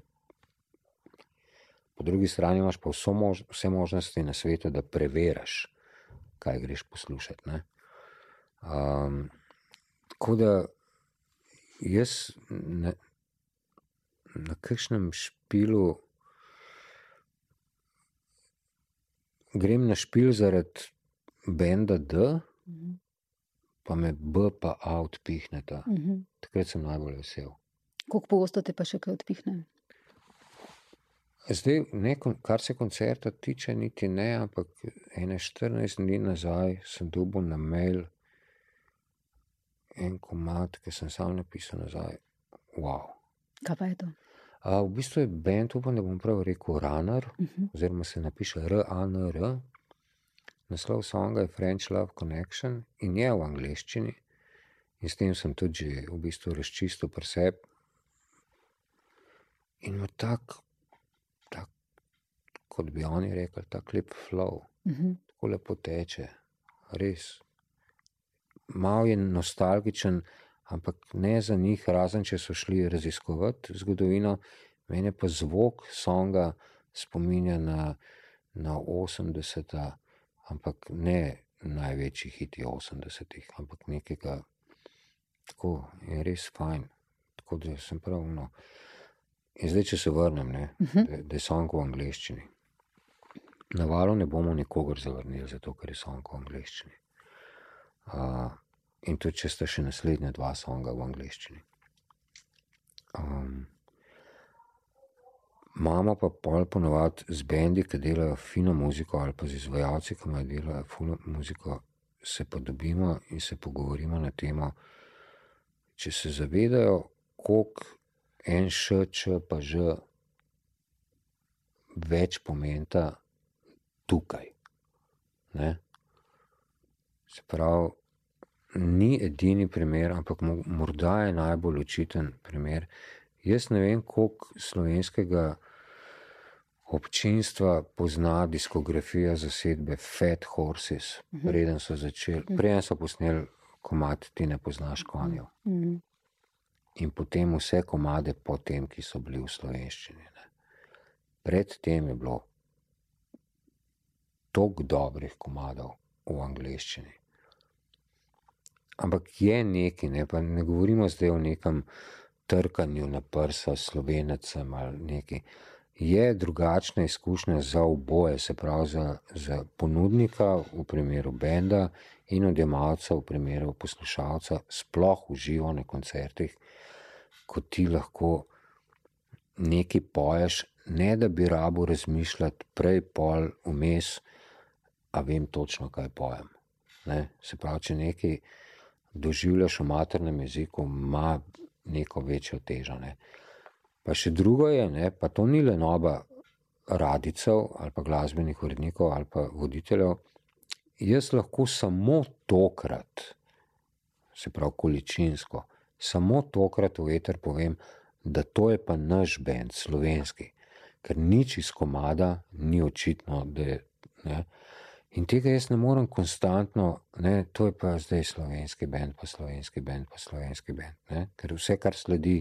Po drugi strani imaš pa mož, vse možnosti na svetu, da preveriš, kaj greš poslušati. Um, tako da jaz ne, na kakšnem špilu grem na špil zaradi benda D, mhm. pa me B pa A odpihneta. Mhm. Takrat sem najbolj vesel. Kako pogosto te pa še kaj odpihne? Zdaj, ne, kar se koncerta tiče, niti ne, ampak 14 dni nazaj sem dobil na mail en komat, ki sem sam napisal nazaj. Wow. Kaj pa je to? A, v bistvu je bend, upam, da bom prav rekel, Runner, uh mhm. -huh. oziroma se napiše R-A-N-R. Naslov songa je French Love Connection in je v angleščini. In s tem sem tudi že v bistvu razčistil preseb. In ima tak, tak, kot bi oni rekli, tak lep flow, uh mhm. -huh. tako lepo teče, res malo je nostalgičen, ampak ne za njih, razen če so šli raziskovati zgodovino. Mene pa zvok songa spominja na, na 80-ta, ampak ne največji hiti 80-ih, ampak nekega, tako je res fajn, tako da sem pravno. In zdaj, če se vrnem, uh mhm. -huh. da je song v angleščini. Na valu ne bomo nikogar zavrnili, zato ker je song v angleščini. Uh, in tudi če sta še naslednja dva songa v angleščini. Um, Mama pa pol ponovadi z bendi, ki delajo fino muziko, ali pa z izvajalci, ki imajo delajo fino muziko, se pa dobimo in se pogovorimo na temo, če se zavedajo, koliko en še, če pa že več pomenta tukaj. Ne? Se pravi, ni edini primer, ampak morda je najbolj očiten primer. Jaz ne vem, koliko slovenskega občinstva pozna diskografijo zasedbe Fat Horses, mhm. preden so začeli, mhm. preden so posneli komat, ti ne poznaš konjev. Mhm. In potem vse komade, potem, ki so bili v slovenščini. Ne. Predtem je bilo toliko dobrih komadov v angleščini. Ampak je nekaj, ne, ne govorimo zdaj o nekem trkanju na prsa, slovenecem ali nekaj. Je drugačna izkušnja za oboje, se pravi za, za ponudnika v primeru benda in odjemalca v primeru poslušalca, sploh uživo na koncertih, ko ti lahko nekaj poješ, ne da bi rabo razmišljati prej, pol, vmes, a vem točno, kaj pojem. Ne? Se pravi, če nekaj doživljaš v maternem jeziku, ima neko večjo težo. Ne. Pa še drugo je, ne, pa to ni le noba radicev ali pa glasbenih urednikov ali pa voditeljev. Jaz lahko samo tokrat se pravi količinsko. Samo tokrat v eter povem, da to je pa naš bend, slovenski, ker nič iz komada ni očitno, da je. Ne? In tega jaz ne morem konstantno, ne, to je pa zdaj slovenski bend, pa slovenski bend, pa slovenski bend, ne? ker vse, kar sledi,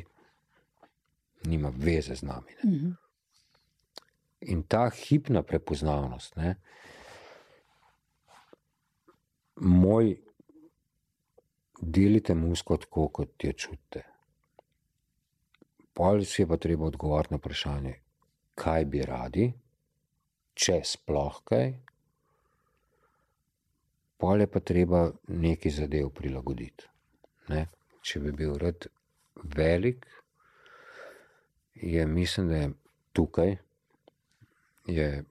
nima veze z nami. Mm -hmm. In ta hipna prepoznavnost, ne, moj, delite musko tako, kot jo čutite. Pol si je pa treba odgovoriti na vprašanje, kaj bi radi, če sploh kaj. Pol je pa treba neki zadev prilagoditi. Ne? Če bi bil rad velik, je mislim, da je tukaj je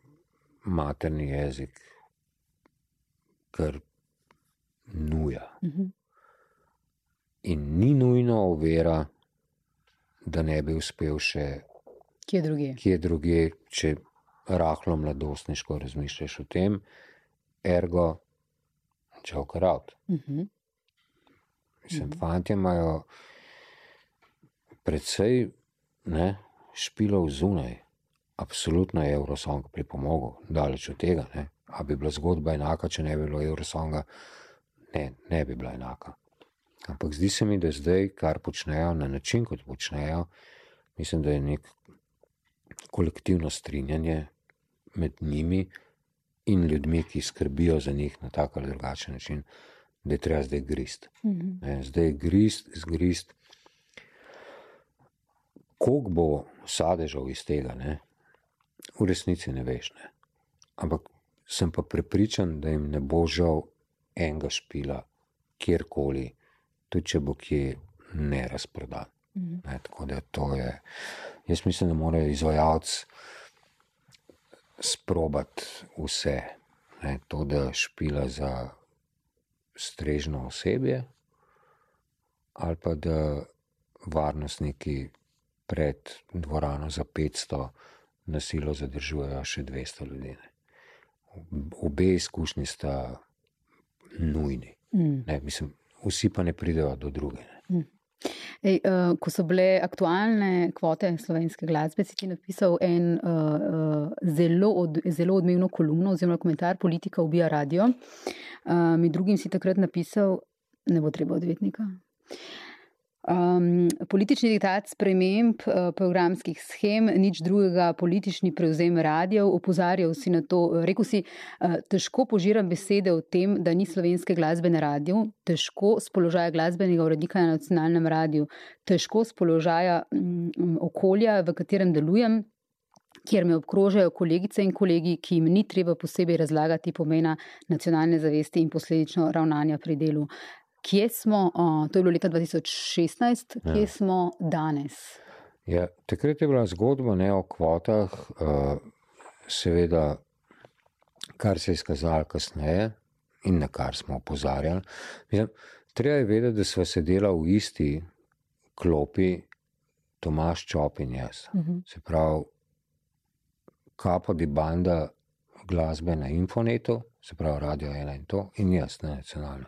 materni jezik, kar nuja. Mhm. In ni nujno ovira, da ne bi uspel še kje druge. Kje druge, če rahlo mladostniško razmišljaš o tem, ergo, čovkar out. Uh -huh. Mislim, uh -huh. fanti imajo predvsej ne, špilov zunaj. Absolutno je Eurosong pripomogel, daleč od tega. Ne. A bi bila zgodba enaka, če ne bi bilo Eurosonga? Ne, ne bi bila enaka. Ampak zdi se mi, da zdaj, kar počnejo na način, kot počnejo, mislim, da je nek kolektivno strinjanje med njimi in ljudmi, ki skrbijo za njih na tak ali drugačen način, da je treba zdaj grist. Mm -hmm. Zdaj je grist, zgrist. Koliko bo sadežev iz tega, ne? v resnici ne veš. Ne? Ampak sem pa prepričan, da jim ne bo žal enega špila, kjerkoli, tudi če bo kje ne razprodan. Mm. Ne, tako da to je. Jaz mislim, da mora izvajalec sprobati vse. Ne, to, da špila za strežno osebje, ali pa da varnostniki pred dvorano za 500 nasilo zadržujejo še 200 ljudi. Ne. Obe izkušnji sta nujni. Mm. Ne, mislim, vsi pa ne pridejo do druge. Mm. Ej, uh, ko so bile aktualne kvote slovenske glasbe, si ti napisal en uh, uh, zelo, od, zelo odmevno kolumno oziroma komentar Politika ubija radio. Uh, med drugim si takrat napisal, ne bo treba odvetnika. Uh, Um, politični diktat sprememb uh, programskih schem, nič drugega, politični prevzem radijev, opozarjal si na to. Rekl si, uh, težko požiram besede o tem, da ni slovenske glasbe na radiju, težko z položaja glasbenega urednika na nacionalnem radiju, težko z položaja um, okolja, v katerem delujem. Ker me obkrožajo kolegice in kolegi, ki jim ni treba posebej razlagati pomena nacionalne zavesti in posledično ravnanja pri delu kje smo, uh, to je bilo leta 2016, kje ja. smo danes? Ja, takrat je bila zgodba ne, o kvotah, uh, seveda, kar se je izkazalo kasneje in na kar smo opozarjali. Mislim, treba je vedeti, da smo sedeli v isti klopi, Tomaš Čop in jaz. Uh mhm. -huh. Se pravi, kapo di banda glasbe na infonetu, se pravi, radio ena in to, in jaz na nacionalno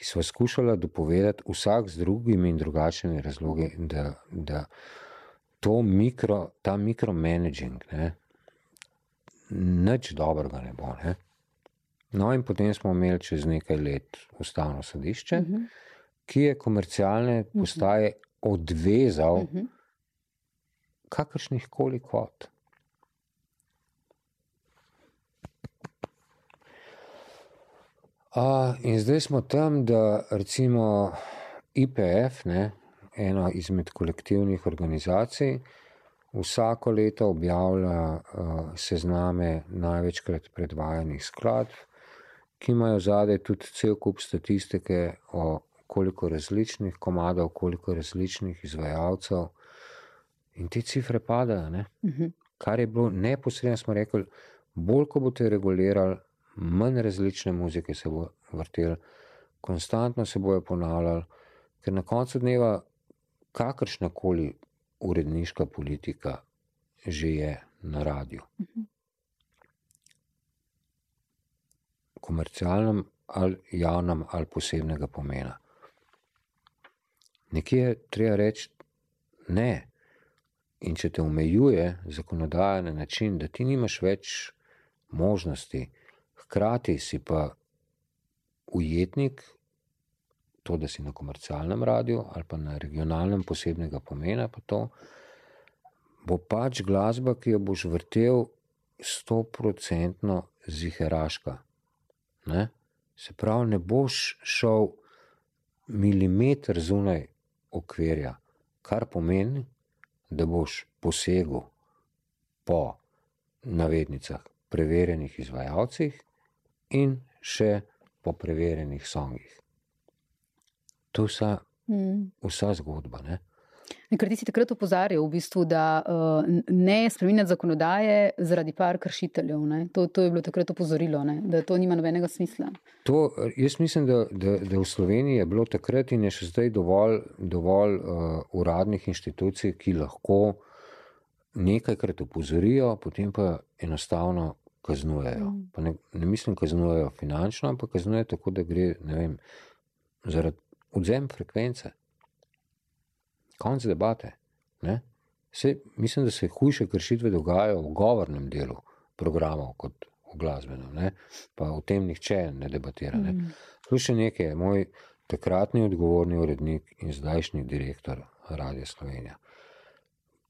ki smo skušali dopovedati vsak z drugimi in drugačnimi razlogi, da, da to mikro, ta mikromanaging, ne, nič dobrega ne bo. Ne. No, in potem smo imeli čez nekaj let ustavno sodišče, uh mhm. -huh. ki je komercialne mhm. postaje odvezal uh mhm. -huh. kakršnih koli kvot. A, in zdaj smo tam, da recimo IPF, ne, ena izmed kolektivnih organizacij, vsako leto objavlja uh, sezname največkrat predvajanih skladb, ki imajo zadaj tudi cel kup statistike o koliko različnih komadov, koliko različnih izvajalcev. In te cifre padajo. Uh mhm. -huh. Kar je bilo neposredno, smo rekli, bolj ko boste regulirali, manj različne muzike se bo vrtel, konstantno se bojo ponavljali, ker na koncu dneva kakršna koli uredniška politika že je na radiju. Komercialnem ali javnem ali posebnega pomena. nekje je treba reči ne. In če te omejuje zakonodaja na način, da ti nimaš več možnosti, hkrati si pa ujetnik, to, da si na komercialnem radiju ali pa na regionalnem posebnega pomena, pa to bo pač glasba, ki jo boš vrtel stoprocentno ziheraška. Ne? Se pravi, ne boš šel milimeter zunaj okvirja, kar pomeni, da boš posegel po navednicah preverjenih izvajalcih in še po preverjenih songih. To je vsa, mm. vsa zgodba. Ne? Ker ti si takrat opozarjal, v bistvu, da uh, ne spremenjati zakonodaje zaradi par kršiteljev. To, to je bilo takrat opozorilo, ne? da to nima nobenega smisla. To, jaz mislim, da, da, da v Sloveniji je bilo takrat in je še zdaj dovolj, dovolj uh, uradnih inštitucij, ki lahko nekajkrat opozorijo, potem pa enostavno kaznujejo. Mm. Ne, ne mislim, kaznujejo finančno, ampak kaznujejo tako, da gre vem, zaradi odzem frekvence konc debate. Se, mislim, da se hujše kršitve dogajajo v govornem delu programov kot v glasbenem, ne? pa v tem nihče ne debatira. Ne? Mm. Še nekaj, moj takratni odgovorni urednik in zdajšnji direktor Radia Slovenija.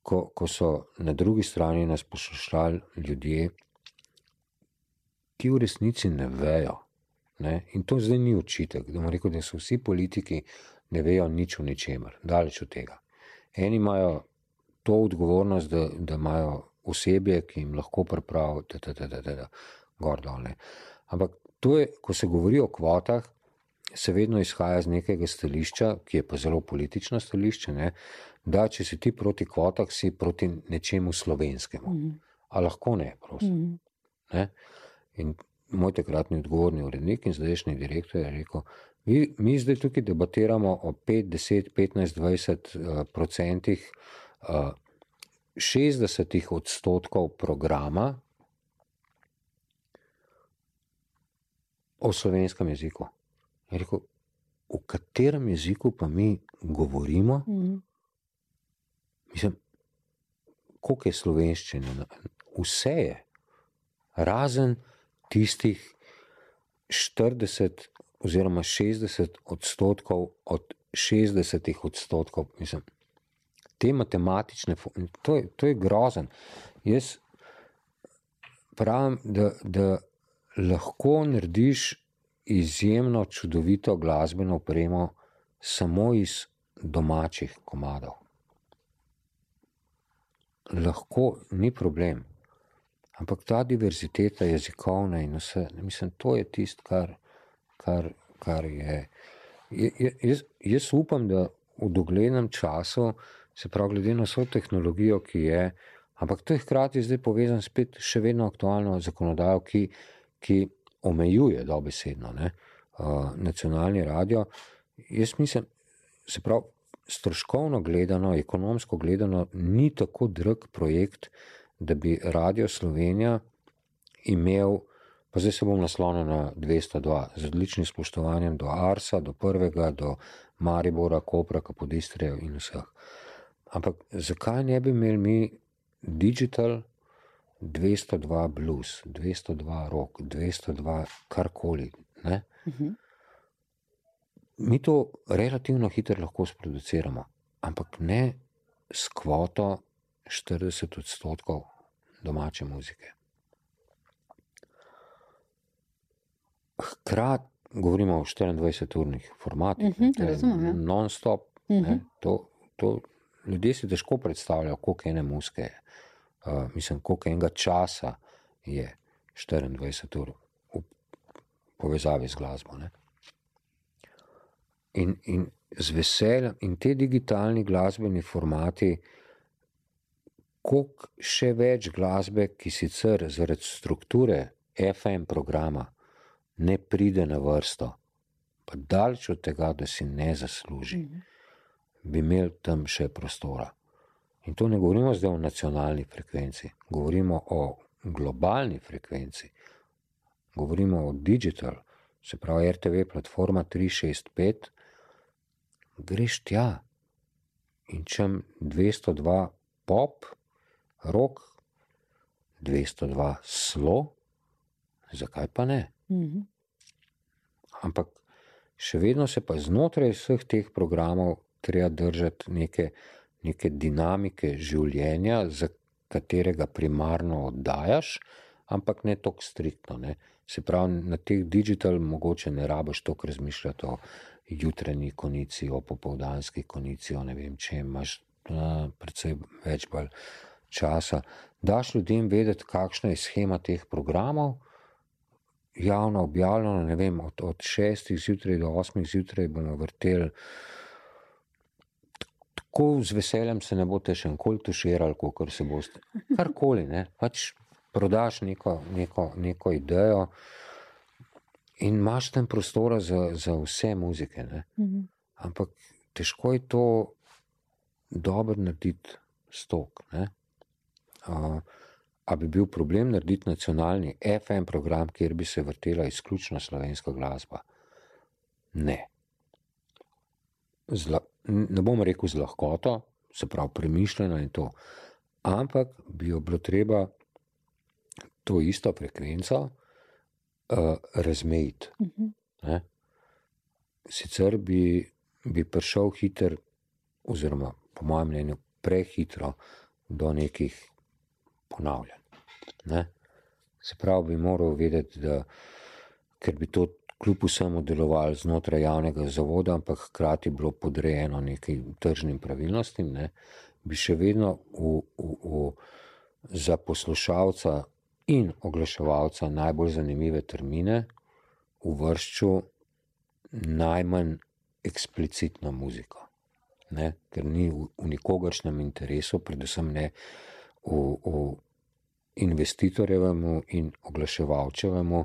Ko, ko so na drugi strani nas poslušali ljudje, ki v resnici ne vejo. Ne? In to zdaj ni očitek, da, rekel, da so vsi politiki ne vejo nič o ničemer, daleč od tega. Eni imajo to odgovornost, da, da imajo osebje, ki jim lahko pripravijo, da je gor dol. Ampak to je, ko se govori o kvotah, se vedno izhaja iz nekega stališča, ki je pa zelo politično stališče, ne? da če si ti proti kvotah, si proti nečemu slovenskemu. Mm. A lahko ne, prosim. Mm. Ne? In moj takratni odgovorni urednik in zdajšnji direktor je rekel, Mi, mi zdaj tukaj debatiramo o 5, 10, 15, 20 uh, procentih, uh, 60 odstotkov programa o slovenskem jeziku. Rekel, v katerem jeziku pa mi govorimo? Mm. Mislim, koliko je slovenščine? Vse je, razen tistih 40 oziroma 60 odstotkov od 60 odstotkov. Mislim, te matematične, to je, to je grozen. Jaz pravim, da, da lahko narediš izjemno čudovito glasbeno opremo samo iz domačih komadov. Lahko ni problem. Ampak ta diverziteta jezikovna in vse, mislim, to je tisto, kar kar, kar je. Jaz, jaz upam, da v doglednem času, se pravi, glede na vso tehnologijo, ki je, ampak to je hkrati zdaj povezano spet še vedno aktualno zakonodajo, ki, ki omejuje dobesedno ne, uh, nacionalni radio. Jaz mislim, se pravi, stroškovno gledano, ekonomsko gledano, ni tako drag projekt, da bi Radio Slovenija imel Pa zdaj se bom naslonil na 202, z odličnim spoštovanjem do Arsa, do prvega, do Maribora, Kopra, Kapodistreja in vseh. Ampak zakaj ne bi imeli mi digital 202 blues, 202 rock, 202 karkoli? Uh mhm. -huh. Mi to relativno hitro lahko sproduciramo, ampak ne s kvoto 40 odstotkov domače muzike. hkrati govorimo o 24-urnih formatih, uh -huh, razumem, ja. non-stop. Uh -huh. to, to, ljudje si težko predstavljajo, koliko ene muske je. Uh, mislim, koliko enega časa je 24 ur v povezavi z glasbo. In, in z veseljem, in te digitalni glasbeni formati, koliko še več glasbe, ki sicer zaradi strukture FM programa ne pride na vrsto, pa daleč od tega, da si ne zasluži, mm. bi imel tam še prostora. In to ne govorimo zdaj o nacionalni frekvenci, govorimo o globalni frekvenci, govorimo o digital, se pravi RTV platforma 365. Greš tja, in čem 202 pop, rock, 202 slo, zakaj pa ne? -hmm. Ampak še vedno se pa znotraj vseh teh programov treba držati neke, neke dinamike življenja, za katerega primarno oddajaš, ampak ne tako striktno. Ne. Se pravi, na teh digital mogoče ne rabiš toliko razmišljati o jutranji konici, o popoldanski konici, o ne vem, če imaš uh, predvsej več bolj časa. Daš ljudem vedeti, kakšna je schema teh programov, javno objavljeno, ne vem, od, od 6 zjutraj do 8 zjutraj bomo vrteli. Tako z veseljem se ne boste še enkoli tuširali, kot se boste. Karkoli, ne. Pač prodaš neko, neko, neko idejo in imaš tam prostora za, za vse muzike. Mm -hmm. Ampak težko je to dobro narediti stok. Uh, a bi bil problem narediti nacionalni FM program, kjer bi se vrtela izključno slovenska glasba? Ne. Zla, ne bom rekel z lahkoto, se pravi, premišljeno in to. Ampak bi jo bilo treba to isto frekvenco uh, razmejiti. Uh mhm. -huh. Sicer bi, bi prišel hiter, oziroma po mojem mnenju, prehitro do nekih ponavljanj. Ne? Se pravi, bi moral vedeti, da ker bi to kljub vsemu delovalo znotraj javnega zavoda, ampak hkrati bilo podrejeno nekim tržnim pravilnostim, ne? bi še vedno v, v, v, za poslušalca in oglaševalca najbolj zanimive termine uvrščal najmanj eksplicitno muziko. Ne? Ker ni v, v nikogaršnem interesu, predvsem ne v, v investitorjevemu in oglaševalčevemu,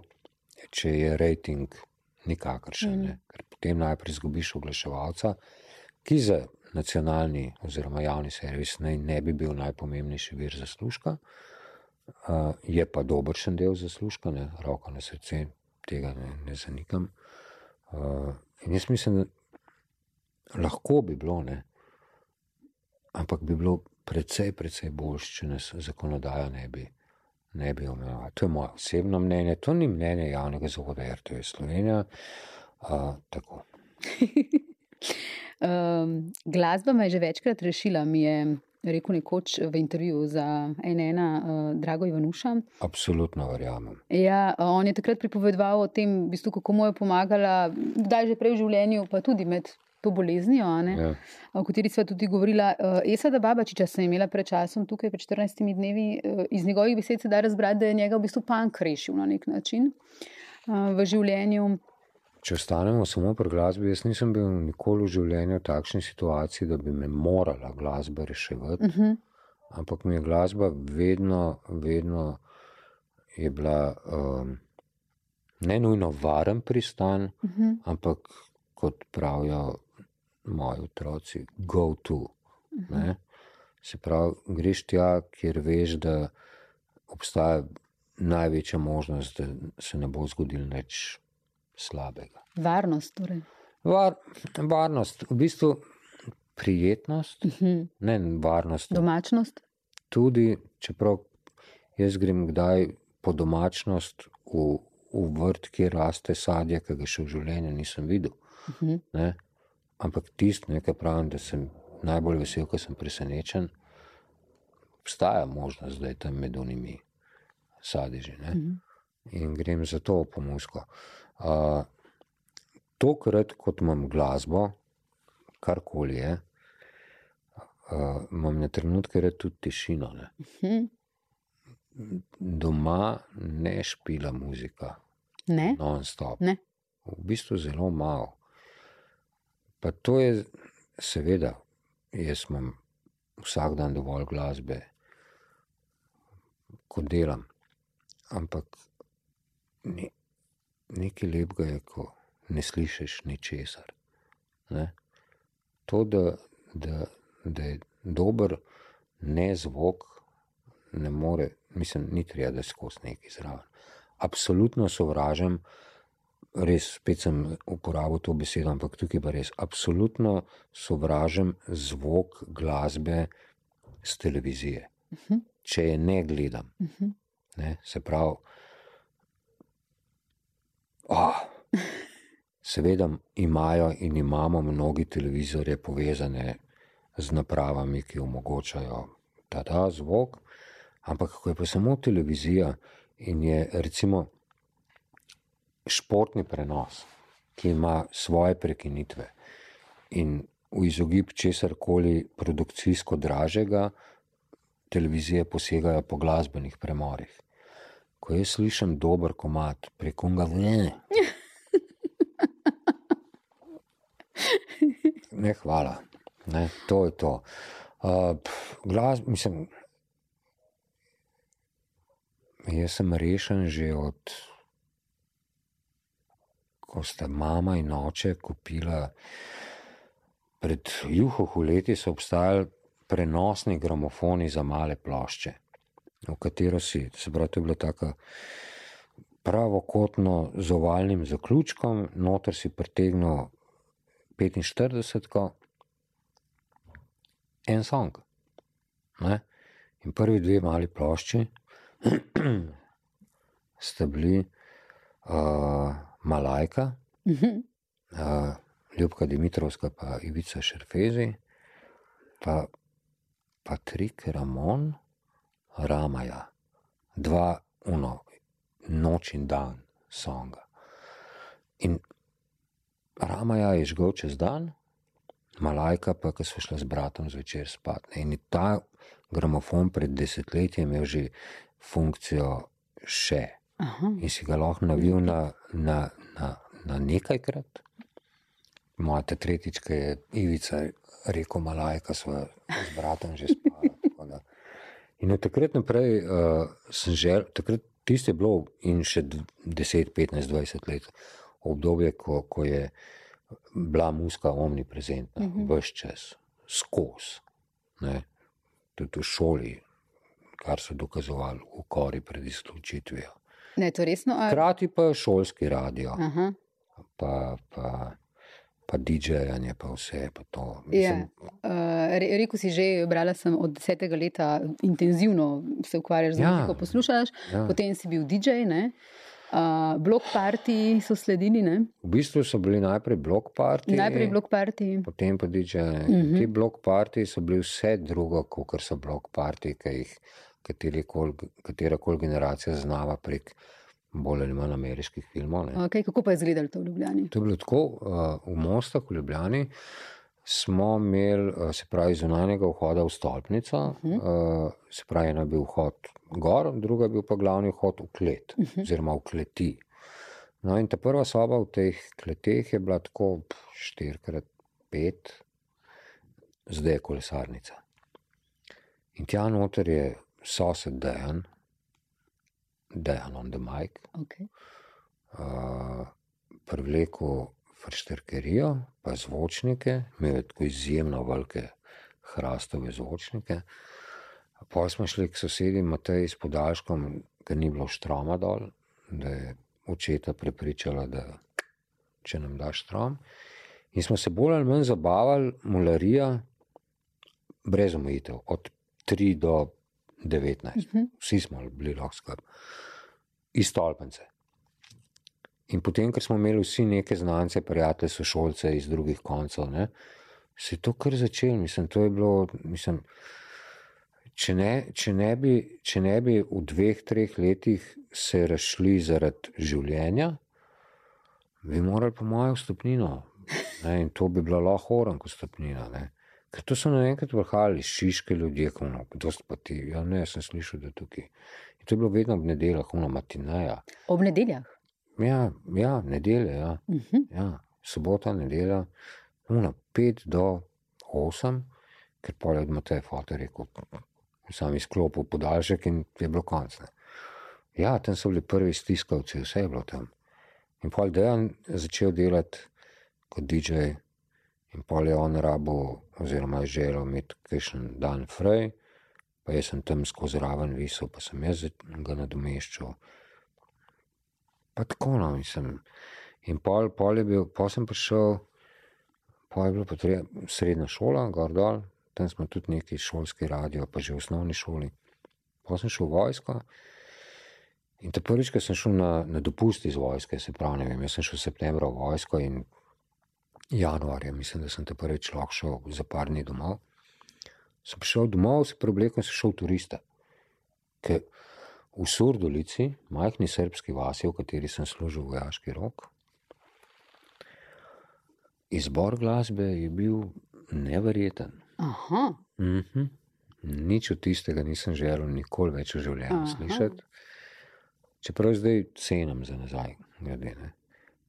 če je rejting nikakršen. Mm. Ker potem najprej izgubiš oglaševalca, ki za nacionalni oziroma javni servis ne, ne bi bil najpomembnejši vir zaslužka uh, je pa dobršen del zaslužka, ne, roko na srce, tega ne, ne zanikam. Uh, in jaz mislim, da lahko bi bilo, ne, ampak bi bilo precej, precej boljše, če nas zakonodaja ne bi, ne bi omejevala. To je moje osebno mnenje, to ni mnenje javnega zavoda RTV Slovenija. Uh, tako. um, glasba me je že večkrat rešila, mi je rekel nekoč v intervjuju za NN, uh, Drago Ivanuša. Absolutno verjamem. Ja, on je takrat pripovedoval o tem, v bistvu, kako mu je pomagala, kdaj že prej v življenju, pa tudi med to boleznijo, ja. o kateri smo tudi govorili. Uh, Esada Babačiča sem imela pred časom tukaj, pred 14 dnevi, uh, iz njegovih besed se da razbrati, da je njega v bistvu pank rešil na nek način uh, v življenju. Če ostanemo samo pri glasbi, jaz nisem bil nikoli v življenju v takšni situaciji, da bi me morala glasba reševati. Uh mhm. -huh. Ampak mi je glasba vedno, vedno je bila um, ne nujno varen pristan, uh mhm. -huh. ampak kot pravijo moji otroci, go to. Uh mhm. -huh. Se pravi, greš tja, kjer veš, da obstaja največja možnost, da se ne bo zgodil nič slabega. Varnost. Torej. Var, varnost, v bistvu prijetnost, uh mhm. -huh. ne varnost. Domačnost. Tudi, čeprav jaz grem kdaj po domačnost v, v vrt, kjer raste sadje, ki ga še v življenju nisem videl. Uh mhm. -huh. Ampak tisto, kar pravim, da sem najbolj vesel, ker sem presenečen, obstaja možnost, da je tam med unimi sadeži. Uh mhm. -huh. In grem za to po musko. Uh, tokrat, kot imam glasbo, karkoli je, uh, imam na trenutke red tudi tišino. Ne. Mhm. Doma ne špila muzika. Ne. Non-stop. Ne. V bistvu zelo malo. Pa to je, seveda, jaz imam vsak dan dovolj glasbe, ko delam. Ampak ni, nekaj lepega je, ko ne slišiš ničesar. Ne? To, da, da, da je dober ne zvok, ne more, mislim, ni treba, da skozi neki zraven. Absolutno sovražam res, spet sem uporabil to besedo, ampak tukaj pa res absolutno sovražim zvok glasbe z televizije. Uh -huh. Če je ne gledam, uh -huh. ne, se pravi, oh, seveda imajo in imamo mnogi televizorje povezane z napravami, ki omogočajo ta, ta zvok, ampak ko je pa samo televizija in je recimo športni prenos, ki ima svoje prekinitve in v izogib česar koli produkcijsko dražjega, televizije posegajo po glasbenih premorih. Ko jaz slišim dober komat, preko ga ne. Ne, hvala. Ne, to je to. Uh, glas, mislim, jaz sem rešen že od ko sta mama in oče kupila, pred juho leti so obstajali prenosni gramofoni za male plošče, v katero si, se pravi, to je bilo tako pravokotno z ovalnim zaključkom, noter si pritegnil 45, en song. Ne? In prvi dve mali plošči sta bili uh, Malajka, uh -huh. uh, Ljubka Dimitrovska, pa Ivica Šerfezi, pa Patrik Ramon, Ramaja, dva, uno, noč in dan, songa. In Ramaja je žgal čez dan, Malajka pa, ki so šla z bratom zvečer spat. In ta gramofon pred desetletjem je imel že funkcijo še. Aha. in si ga lahko navil na, na, na, na nekajkrat. Moja tretjič, ki je Ivica rekel, malajka, so z bratom že spali. In od takrat naprej uh, sem želel, takrat tiste je bilo in še 10, 15, 20 let obdobje, ko, ko je bila muska omniprezentna, uh -huh. vse čas, skozi. Tudi v šoli, kar so dokazovali v kori pred izključitvijo. Ne, to resno. Ali... Hkrati pa šolski radio, Aha. pa, pa, pa DJ-janje, pa vse. Pa to, ja. uh, re, Rekl si že, brala sem od desetega leta, intenzivno se ukvarjaš z ja. muziko, poslušaš, ja. potem si bil DJ. Ne? Uh, blok parti so sledili. Ne? V bistvu so bili najprej blok parti. Najprej blok parti. Potem pa DJ. Uh. -huh. Ti blok parti so bili vse drugo, kot so blok parti, ki jih katera koli generacija znava prek bolj ali manj ameriških filmov. Okay, kako pa je izgledalo to v Ljubljani? To je bilo tako, uh, v Mostah, v Ljubljani. Smo imeli, uh, se pravi, zunanjega vhoda v stolpnico, uh -huh. uh, se pravi, ena je bil vhod gor, druga je bil pa glavni vhod v klet, uh -huh. oziroma v kleti. No, in ta prva soba v teh kleteh je bila tako 4x5, zdaj je kolesarnica. In tja noter je sosed Dejan, Dejan on the mic, okay. uh, privlekel fršterkerijo, pa zvočnike, imel tako izjemno velike hrastove zvočnike. Pa smo šli k sosedi Matej s podaljškom, ker ni bilo štroma dol, da je očeta prepričala, da če nam daš štrom. In smo se bolj ali manj zabavali, mularija, brez omejitev, od 3 do 19, uh -huh. vsi smo bili lahko skupaj, iz Tolpence. In potem, ker smo imeli vsi neke znance, prijatelje, sošolce iz drugih koncev, ne, se je to kar začelo. Mislim, to je bilo. Mislim, če, ne, če, ne bi, če ne bi v dveh, treh letih se rašli zaradi življenja, bi morali, po mojem, stopnino. Ne, in to bi bila lahko oranka stopnina. Ne. Ker to so naenkrat vrhali šiške ljudje, kako no, pa ti. Ja, ne, sem slišal, da tukaj. In to je bilo vedno ob nedeljah, ono matineja. Ob nedeljah? Ja, ja nedelje, ja. Uh mhm. -huh. ja. Sobota, nedelja, ono pet do osem, ker pa je od Mateja fotor rekel, sam izklopil podaljšek in je bilo konc. Ne. Ja, tam so bili prvi stiskalci, vse je bilo tam. In pa je dejan začel delati kot DJ. In pol je on rabo, oziroma je želel imeti kakšen dan fraj, pa jaz sem tam skozi raven visel, pa sem jaz ga nadomeščal. Pa tako no, mislim. In pol, pol je bil, pol sem prišel, pol je bilo potrebno, srednja šola, gor dol, tam smo tudi neki šolski radio, pa že v osnovni šoli. Pol sem šel v vojsko. In te prvič, ko sem šel na, na dopust iz vojske, se pravi, ne vem, jaz sem šel v septembru v vojsko in januarja, mislim, da sem te prvič lahko šel za par dni domov. Sem prišel domov, se preoblekel in sem šel turista. Ker v Surdolici, majhni srpski vasi, v kateri sem služil vojaški rok, izbor glasbe je bil neverjeten. Aha. Mm -hmm. Nič od tistega nisem želel nikoli več v življenju Aha. slišati. Čeprav zdaj cenim za nazaj. Glede, ne.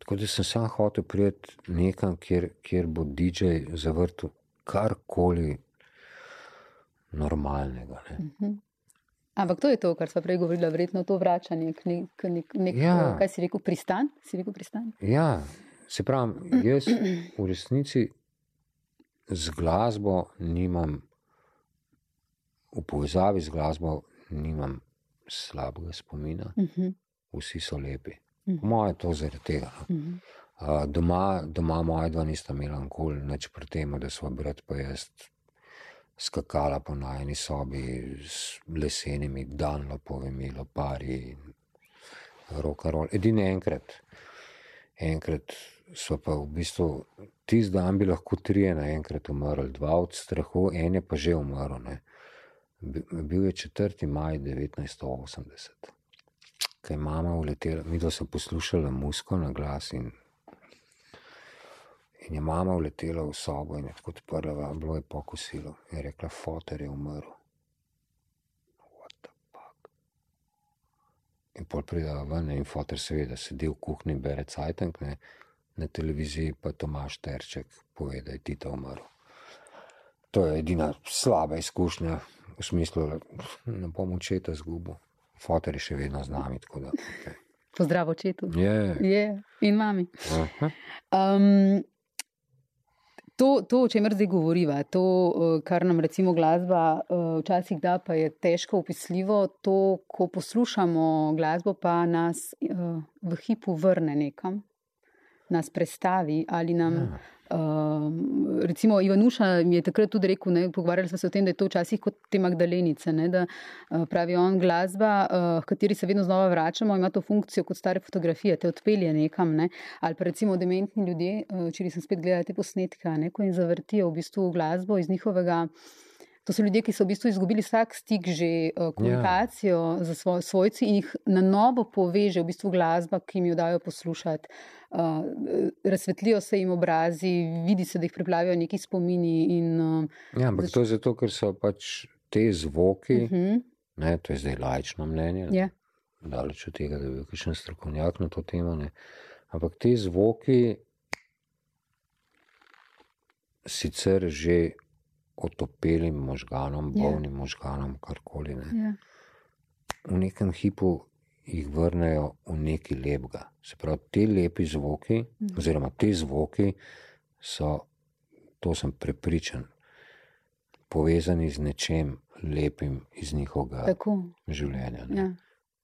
Tako da sem sam hotel priti nekam, kjer, kjer bo DJ zavrtel karkoli normalnega. Ne. Mhm. Ampak to je to, kar smo prej govorili, verjetno to vračanje k nek, k nek, nek Ja. kaj si rekel, pristan? Si rekel pristan? Ja, se pravi, jaz v resnici z glasbo nimam, v povezavi z glasbo nimam slabega spomina, Uh -huh. vsi so lepi. Mhm. Po mojem je to zaradi tega. no. Uh -huh. Uh, doma, doma moja dva nista imela nikoli nič pri tem, da smo brat pa jaz skakala po najni sobi s lesenimi danlopovimi loparji in rokarol. Edini enkrat, enkrat so pa v bistvu, tisti dan bi lahko trije naenkrat umrli, dva od strahu, en je pa že umrl. Ne. Bil je 4. maj 1980, ko je mama uletela, mi so poslušali musko na glas in In je mama vletela v sobo in je tako odprla, bilo je pokosilo. Je rekla, fotor je umrl. In pol pride ven in fotor seveda sedi v kuhinji, bere cajtank, ne, na televiziji pa Tomaš Terček pove, da je Tito umrl. To je edina slaba izkušnja, v smislu, da ne bom očeta zgubil. Fotor je še vedno z nami, da. Okay. Pozdrav očetu. Je. Je in mami. Aha. Um, to, to, o čemer zdaj govoriva, to, eh, kar nam recimo glasba eh, včasih da, pa je težko opisljivo. To, ko poslušamo glasbo, pa nas eh, v hipu vrne nekam, nas prestavi ali nam. Ja. Uh, recimo, Ivanuša mi je takrat tudi rekel, ne, pogovarjali smo se o tem, da je to včasih kot te Magdalenice. Ne, da uh, pravi on, glasba, uh, kateri se vedno znova vračamo, ima to funkcijo kot stare fotografije, te odpelje nekam. Ne, ali pa recimo dementni ljudje, uh, če sem spet gledal te posnetke, ne, ko jim zavrtijo v bistvu glasbo iz njihovega. To so ljudje, ki so v bistvu izgubili vsak stik, že uh, komunikacijo ja. z svoj, svojci in jih na novo poveže v bistvu glasba, ki jim jo dajo poslušati. Uh, razsvetlijo se jim obrazi, vidi se, da jih priplavijo neki spomini. In, uh, Ja, ampak to je zato, ker so pač te zvoki, uh -huh, ne, to je zdaj laično mnenje, ja, daleč od tega, da bi bil kakšen strokovnjak na to temo. Ne. Ampak te zvoki sicer že otopelim možganom, Ja. bolnim možganom, karkoli. Ne. ja. V nekem hipu jih vrnejo v neki lepega. Se pravi, ti lepi zvoki, Mhm. oziroma ti zvoki so, to sem prepričan, povezani z nečem lepim iz njihovega tako. življenja. Ne,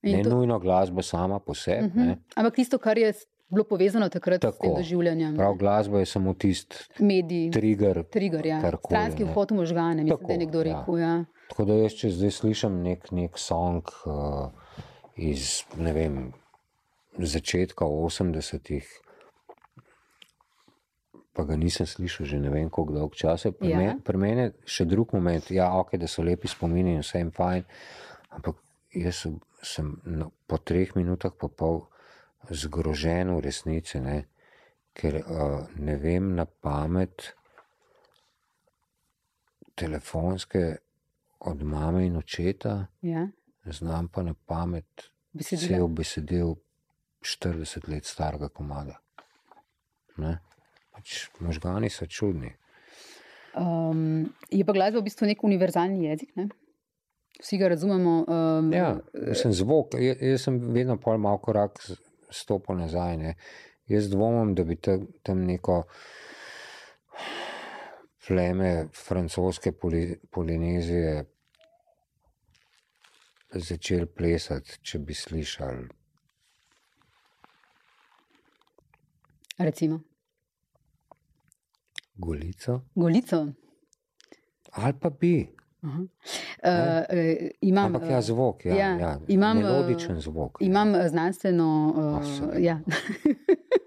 Ja. ne to, nujno glasba sama po sebi. -huh. ne. Ampak tisto, kar je bilo povezano takrat s tem Tako. doživljanjem, Prav glasba je samo tisti mediji, trigger. trigger, ja. karkoli, stranski vhod v možgane, mislim, Tako, da je nekdo ja. rekel. Ja. Tako da jaz, če zdaj slišim nek, nek song uh, iz ne vem, začetka 80-ih, pa ga nisem slišal že ne vem koliko dolg časa. Pri, Ja. ja. me, pri meni je še drug moment, ja, ok, da so lepi spomini in vse jim fajn, ampak jaz sem- sem no, po treh minutah pa pol zgrožen v resnici, ne, ker uh, ne vem na pamet telefonske od mame in očeta, Ja. znam pa na pamet Besedila. cel besedil 40 let starega komada. Ne? Pač možgani so čudni. Um, je pa glasba v bistvu nek univerzalni jezik. Ne? Vsi ga razumemo. Um, Ja, sem zvok, jaz, jaz sem vedno pol malo korak stopil nazaj. Ne. Jaz dvomim, da bi tam, tam neko pleme francoske poli, Polinezije začel plesati, če bi slišali Recimo. Golico. Golico. Ali pa bi. Uh, uh, imam, Ampak ja, zvok, ja, ja, ja. imam, melodičen zvok. Imam znanstveno, uh, ja.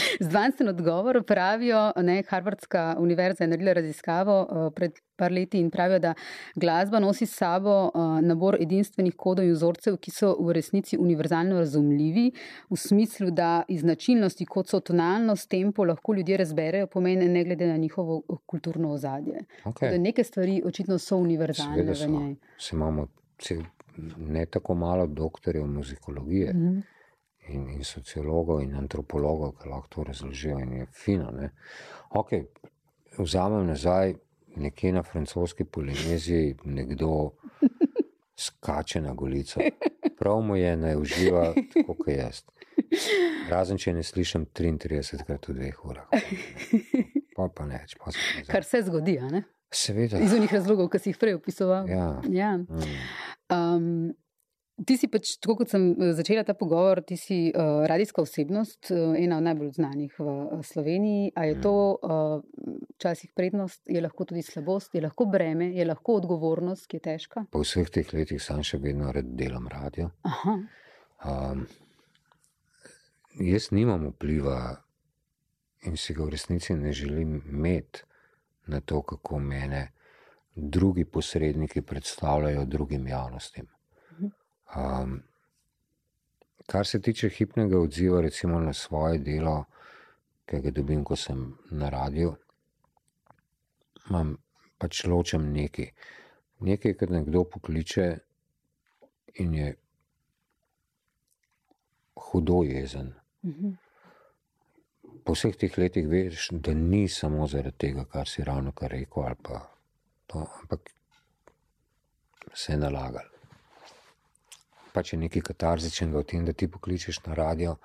znanstven odgovor. Pravijo, da Harvardska univerza je naredila raziskavo uh, pred par leti in pravijo, da glasba nosi s sabo uh, nabor edinstvenih kodov in vzorcev, ki so v resnici univerzalno razumljivi, v smislu, da iz značilnosti, kot so tonalnost, tempo, lahko ljudje razberejo pomene, ne glede na njihovo kulturno ozadje. Okay. Neke stvari očitno so univerzalne Seveda njej. Se imamo cel, ne tako malo doktorjev muzikologije. Mm -hmm in, in sociologov in antropologov, ki lahko to razložijo in je fino. Ne? Ok, vzamem nazaj, nekje na francoski Polineziji nekdo skače na golico. Prav mu je, naj uživa tako, kot jaz. Razen če ne slišim 33 krat v dveh urah. Pa pa neč, pa se ne. Kar se zgodi, a ne? Seveda. Iz unih razlogov, ki si jih prej opisoval. Ja. ja. Mm. Um, Ti si pač, tako kot sem začela ta pogovor, ti si uh, radijska osebnost, uh, ena od najbolj znanih v Sloveniji. A je to včasih uh, prednost, je lahko tudi slabost, je lahko breme, je lahko odgovornost, ki je težka? Po vseh teh letih sem še vedno delam radio. Um, jaz nimam vpliva in si ga v resnici ne želim imeti na to, kako mene drugi posredniki predstavljajo drugim javnostim. Um, kar se tiče hipnega odziva, recimo na svoje delo, ki ga dobim, ko sem na radiju, imam pač ločem nekaj. Nekaj, kar nekdo pokliče in je hudo jezen. -huh. Po vseh teh letih veš, da ni samo zaradi tega, kar si ravno kar rekel, ali pa to, ampak se je nalagal pač je nekaj katarzičnega v tem, da ti pokličeš na radio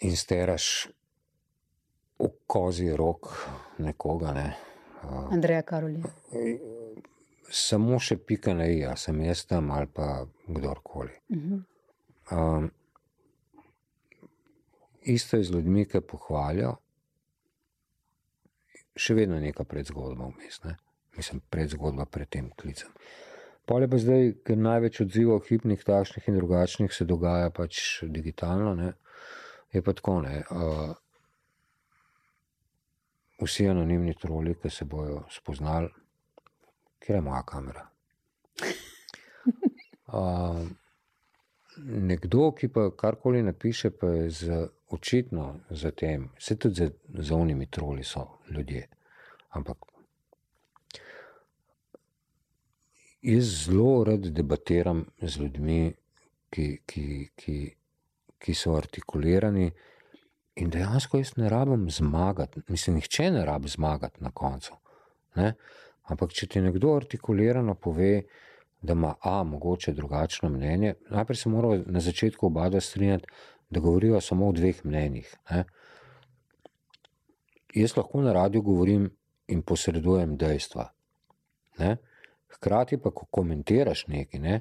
in steraš v kozi rok nekoga. Ne. Uh, Andreja Karoli. Samo še pika na i, a sem jaz tam ali pa kdorkoli. Uh -huh. um, isto je z ljudmi, ki pohvalijo, še vedno je neka predzgodba vmes. Ne. Mislim, predzgodba pred tem klicem. Pole pa zdaj, ker največ odzivov hipnih, takšnih in drugačnih se dogaja pač digitalno, ne? je pa tako. Ne? Uh, vsi anonimni troli, ki se bojo spoznali, kje je moja kamera. Uh, nekdo, ki pa karkoli napiše, pa je z, očitno za tem, vse tudi za, za unimi troli so ljudje. Ampak Jaz zelo rad debatiram z ljudmi, ki, ki, ki, ki so artikulirani. In dejansko jaz ne rabim zmagati, mislim, nihče ne rabi zmagati na koncu. Ne? Ampak, če ti nekdo artikulirano pove, da ima A, mogoče drugačno mnenje, najprej se mora na začetku oba dva strinjati, da govorijo samo o dveh mnenjih. Ne? Jaz lahko na radiju govorim in posredujem dejstva. Ne? Hkrati pa, ko komentiraš nekaj, ne,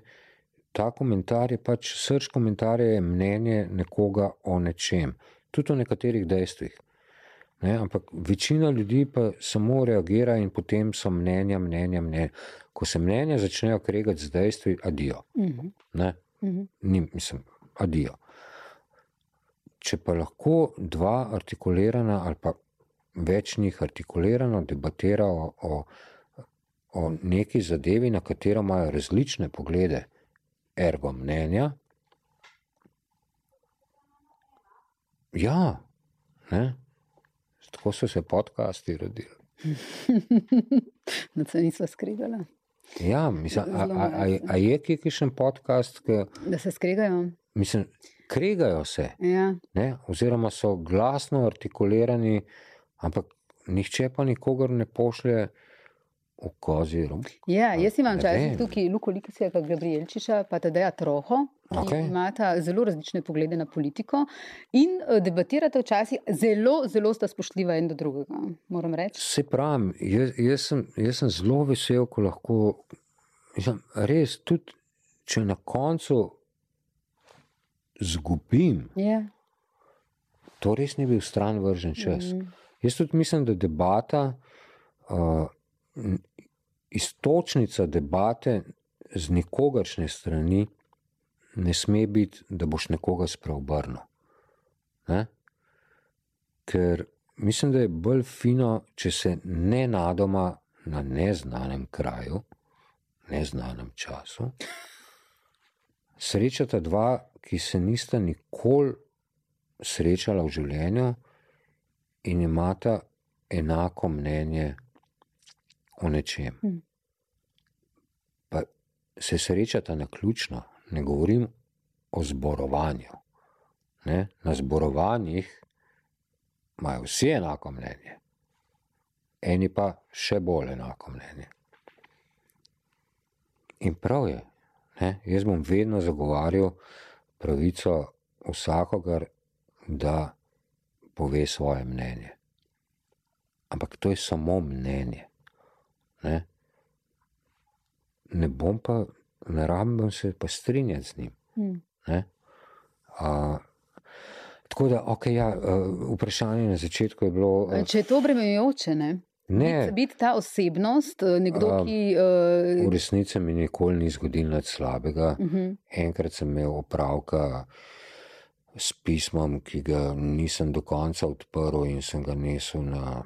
ta komentar je pač srč komentarja, je mnenje nekoga o nečem, tudi o nekaterih dejstvih. Ne, ampak večina ljudi pa samo reagira in potem so mnenja, mnenja, mnenja. Ko se mnenja začnejo kregati z dejstvi, adijo. Mhm. Ne, Ni, mislim, adijo. Če pa lahko dva artikulirana ali pa več njih artikulirano debatirajo o, o o neki zadevi, na katero imajo različne poglede, ergo mnenja. Ja, ne? tako so se podcasti rodili. Na to nismo skregali. Ja, mislim, a, a, a, a je kje kakšen podcast, ki, Da se skregajo. mislim, kregajo se, Ja. ne? oziroma so glasno artikulirani, ampak nihče pa nikogar ne pošlje v kozi rok. Ja, jaz imam Ne včasih vem. tukaj Luko Likasija, Gabrielčiča, pa Tadeja Troho, ki Okej. okay. imata zelo različne poglede na politiko in eh, debatirata včasih zelo, zelo sta spoštljiva en do drugega, moram reči. Se pravi, jaz, jaz, sem, jaz sem zelo vesel, ko lahko, mislim, res, tudi če na koncu izgubim, Ja. to res ni bil stran vržen čas. Mm. Jaz tudi mislim, da debata, uh, istočnica debate z nikogaršne strani ne sme biti, da boš nekoga spreobrnil. Ne? Ker mislim, da je bolj fino, če se ne nadoma na neznanem kraju, neznanem času, srečata dva, ki se nista nikoli srečala v življenju in imata enako mnenje o nečem. Hmm. Pa se srečata na ključno, ne govorim o zborovanju. Ne? Na zborovanjih imajo vsi enako mnenje, eni pa še bolj enako mnenje. In prav je, ne? jaz bom vedno zagovarjal pravico vsakogar, da pove svoje mnenje. Ampak to je samo mnenje. Ne, ne bom pa, ne rabim se pa strinjati z njim. Hmm. A, tako da, okay, ja, vprašanje na začetku je bilo. Če je to obremenjujoče, ne? Ne. Biti ta osebnost, nekdo, ki. Uh... V resnici mi nikoli ni zgodilo nič slabega. Uh mhm. -huh. Enkrat sem imel opravka s pismom, ki ga nisem do konca odprl in sem ga nesel na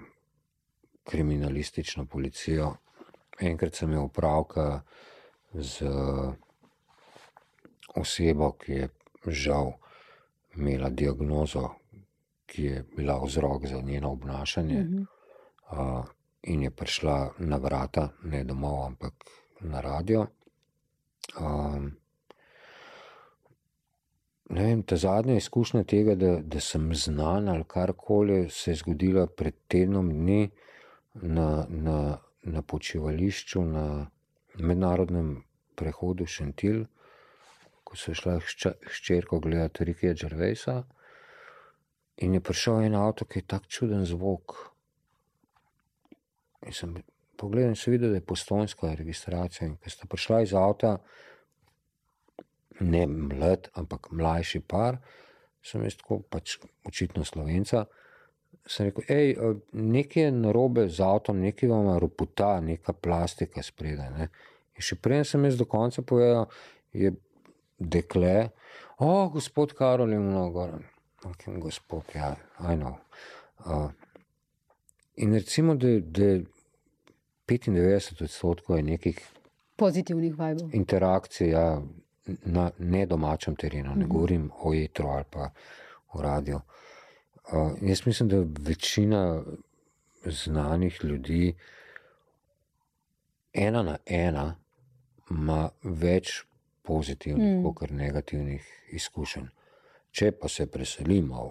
kriminalistično policijo. Enkrat sem imel opravka z osebo, ki je žal imela diagnozo, ki je bila vzrok za njeno obnašanje. Uh -huh uh, in je prišla na vrata, ne domov, ampak na radio. Um, ne vem, ta zadnja izkušnja tega, da, da sem znan ali karkoli, se je zgodila pred tednom dni na, na, na počivališču na mednarodnem prehodu Šentil, ko so šla hčerko gledati Rikija Džervejsa. In je prišel en avto, ki je tako čuden zvok. In sem pogledal in sem videl, da je postojnska registracija. In ko sta prišla iz avta, ne mlad, ampak mlajši par, sem jaz tako pač očitno slovenca. Sem rekel, hej, nekaj je narobe z avtom, nekaj vam je roputa, neka plastika spredaj. Ne? In še prej sem jaz do konca povedal, je dekle, o, oh, gospod Karol je mnogo, ok, gospod, ja, I know. Uh, in recimo, da, da 95 odstotkov je nekih pozitivnih vibov. Interakcij ja, na nedomačem terenu, ne uh mhm. -huh. govorim o etru ali pa o radiju. Uh, jaz mislim, da večina znanih ljudi, ena na ena, ima več pozitivnih, mm. kot negativnih izkušenj. Če pa se preselimo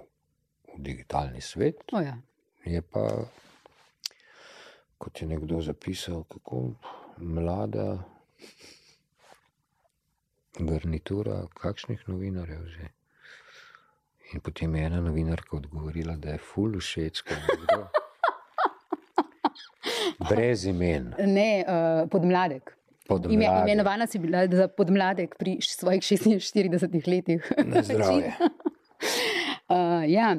v digitalni svet, oh, ja. je pa kot je nekdo zapisal, kako mlada garnitura, kakšnih novinarjev že. In potem je ena novinarka odgovorila, da je ful všeč, kaj je bilo. Brez imen. Ne, uh, podmladek. Ime, imenovana si bila za podmladek pri svojih 46 letih. Zdravje. uh, ja.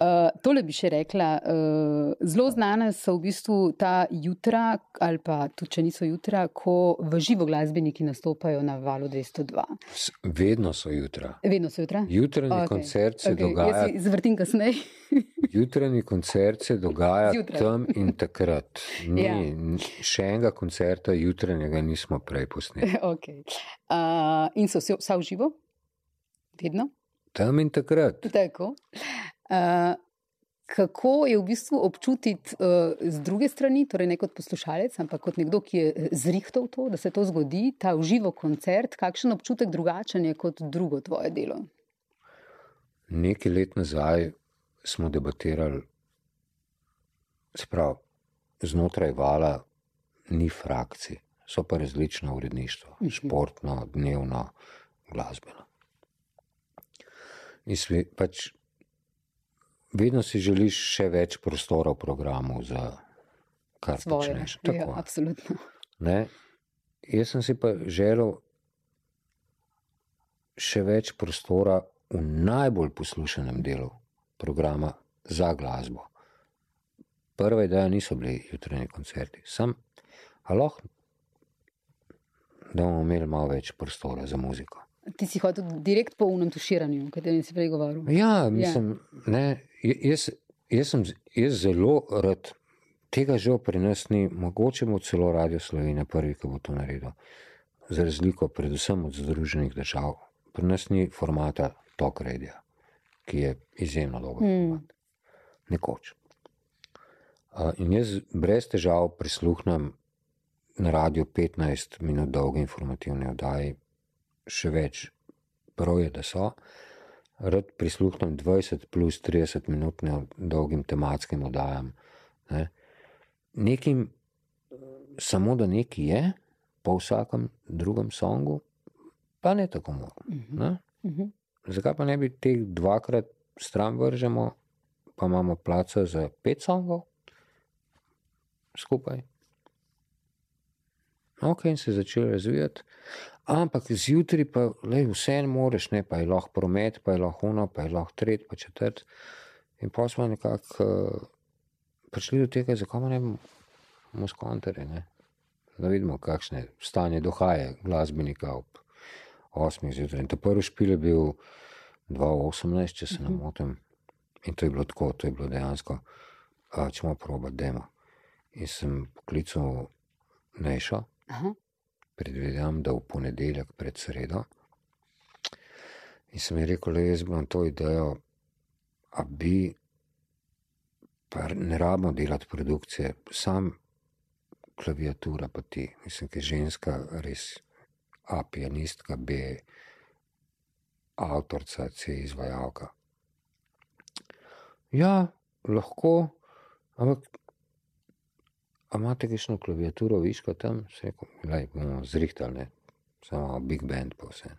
Uh, tole bi še rekla. Uh, zelo znane so v bistvu ta jutra, ali pa tudi če niso jutra, ko v živo glasbeniki nastopajo na valu 202. Vedno so jutra. Vedno so jutra. Jutranji okay. koncert se okay. dogaja. Zvrtim kasneje. Jutranji koncert se dogaja Zjutraj. tam in takrat. Ni, ja. Še enega koncerta jutranjega nismo prej posneli. Okay. Uh, in so vse v živo? Vedno? Tam in takrat. Tako. Uh, kako je v bistvu občutiti uh, z druge strani, torej ne kot poslušalec, ampak kot nekdo, ki je eh, zrihtal to, da se to zgodi, ta uživo koncert, kakšen občutek drugačen je kot drugo tvoje delo? Nekaj let nazaj smo debatirali, sprav, znotraj vala ni frakcij, so pa različna uredništva, mhm. športno, dnevno, glasbeno. In svi, pač vedno si želiš še več prostora v programu za kar Svoje. počneš. Ja, Tako. Ja, absolutno. Ne? Jaz sem si pa želel še več prostora v najbolj poslušanem delu programa za glasbo. Prva ideja niso bili jutranji koncerti, sem lahko, da bomo imeli malo več prostora za muziko. Ti si hotel direkt po unem tuširanju, o katerem si prej govoril. Ja, mislim, ja. Ne, jaz, jaz sem jaz zelo rad. Tega žal pri nas ni, mogoče bo celo Radio Slovenija prvi, ki bo to naredil. Za razliko, predvsem od Združenih držav, pri nas ni formata Tok Redija, ki je izjemno dober. Mm. Nekoč. Uh, in jaz brez težav prisluhnem na radiju 15 minut dolge informativne oddaje, še več, prav je, da so. Rad prisluhnem 20 plus 30 minut dolgim tematskim oddajam. Ne. Nekim, samo da nekaj je, po vsakem drugem songu, pa ne tako malo. Ne. Uh -huh. Zakaj pa ne bi teh dvakrat stran vržemo, pa imamo placa za pet songov? skupaj. Ok, in se je začel razvijati. Ampak zjutraj pa le, vse en moreš, ne pa je lahko promet, pa je lahko ono, pa je lahko tret, pa četrt. In pa smo nekako uh, prišli do tega, zakaj ne bomo skontere, da vidimo, kakšne stanje dohaja glasbenika ob 8. zjutraj. In ta prvi špil je bil 2018, če se ne mhm. motim. In to je bilo tako, to je bilo dejansko, uh, če bomo probati demo. In sem poklical Nešo, predvidevam, da v ponedeljek pred sredo. In sem ji rekel, da jaz imam to idejo, da bi, pa ne rabimo delati produkcije, sam klaviatura, pa ti, mislim, ki je ženska, res A, pianistka, B, avtorica, C, izvajalka. Ja, lahko, ampak imate kakšno klaviaturo, viško tam, vse je bilo zrihtali, samo big band pa vse.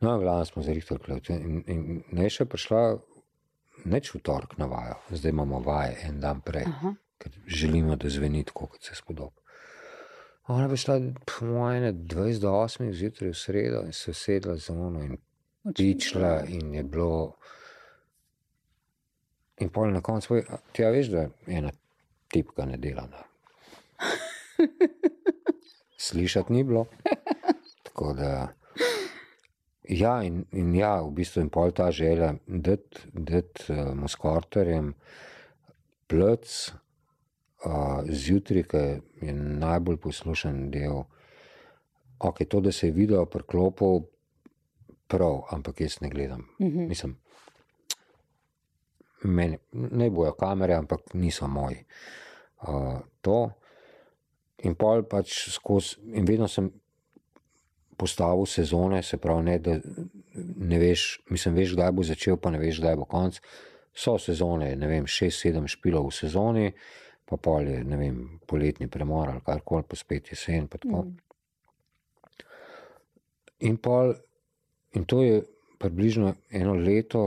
No, glavno smo zrihtali klaviaturo in, in ne še prišla neč v tork na vajo, zdaj imamo vaje en dan prej, Aha. ker želimo, da zveni tako, kot se spodob. Ona bi šla po mojem 20 do 8 zjutraj v sredo in se sedla za ono in pičla in je bilo. In pol na koncu, ti ja veš, da ena tipka ne dela. Da. Slišati ni bilo. Tako da. Ja, in, in ja, v bistvu je pol ta želja, da imamo uh, s korterjem plc uh, zjutraj, ki je najbolj poslušen del. Ok, to, da se je video preklopil, prav, ampak jaz ne gledam. Mm -hmm. Mislim, meni, ne bojo kamere, ampak niso moji. Uh, to. In pol pač skozi, in vedno sem postavil sezone, se pravi, ne, da ne veš, mislim, veš, kdaj bo začel, pa ne veš, kdaj bo konc. So sezone, ne vem, šest, sedem špilov v sezoni, pa pol je, ne vem, poletni premor ali karkoli, pa spet jesen. Pa mm. In pol, in to je približno eno leto,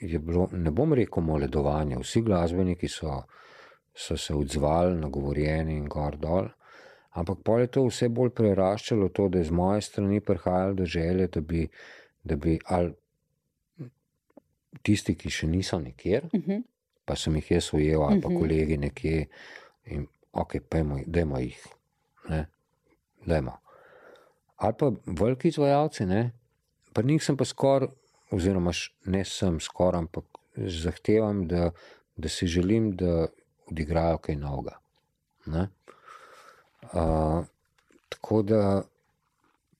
je bilo, ne bom rekel, moledovanje, vsi glasbeniki so, so se odzvali, nagovorjeni in gor dol. Ampak pa je to vse bolj preraščalo, to, da je z moje strani prihajalo do želje, da bi, da bi ali tisti, ki še niso nikjer, uh mhm. -huh. pa sem jih jaz ujel, ali pa uh mhm. -huh. kolegi nekje, in ok, pojmo, da ima jih, da ima. Ali pa veliki izvajalci, pa njih sem pa skoraj, oziroma ne sem skoraj, ampak zahtevam, da, da si želim, da odigrajo kaj novega. Ne? Tako da,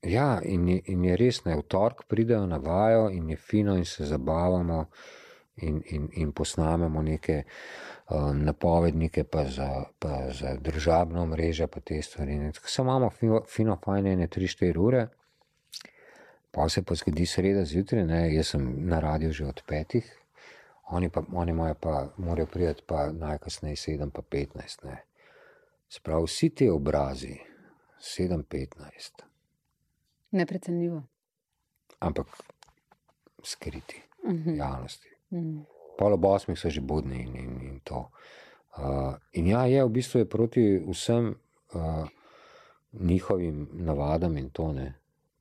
ja, in je, in je res, da v torek pridejo na vajo in je fino, in se zabavamo, in, in, in posnamemo neke uh, napovednike, pa za, pa za državno mrežo, pa te stvari. Samo imamo fino, fino fajne, ne 3-4 ure. Pa se pa zgodi sreda zjutraj, ne? jaz sem na radiju že od petih, oni pa, oni pa morajo priti pa najkasneje 7, pa 15. Ne? Sprav vsi ti obrazi, 7-15. Neprecenljivo. Ampak skriti uh mhm. -huh. javnosti. Uh -huh. Polo bosmih so že budni in, in, in to. Uh, in ja, je v bistvu je proti vsem uh, njihovim navadam in to ne.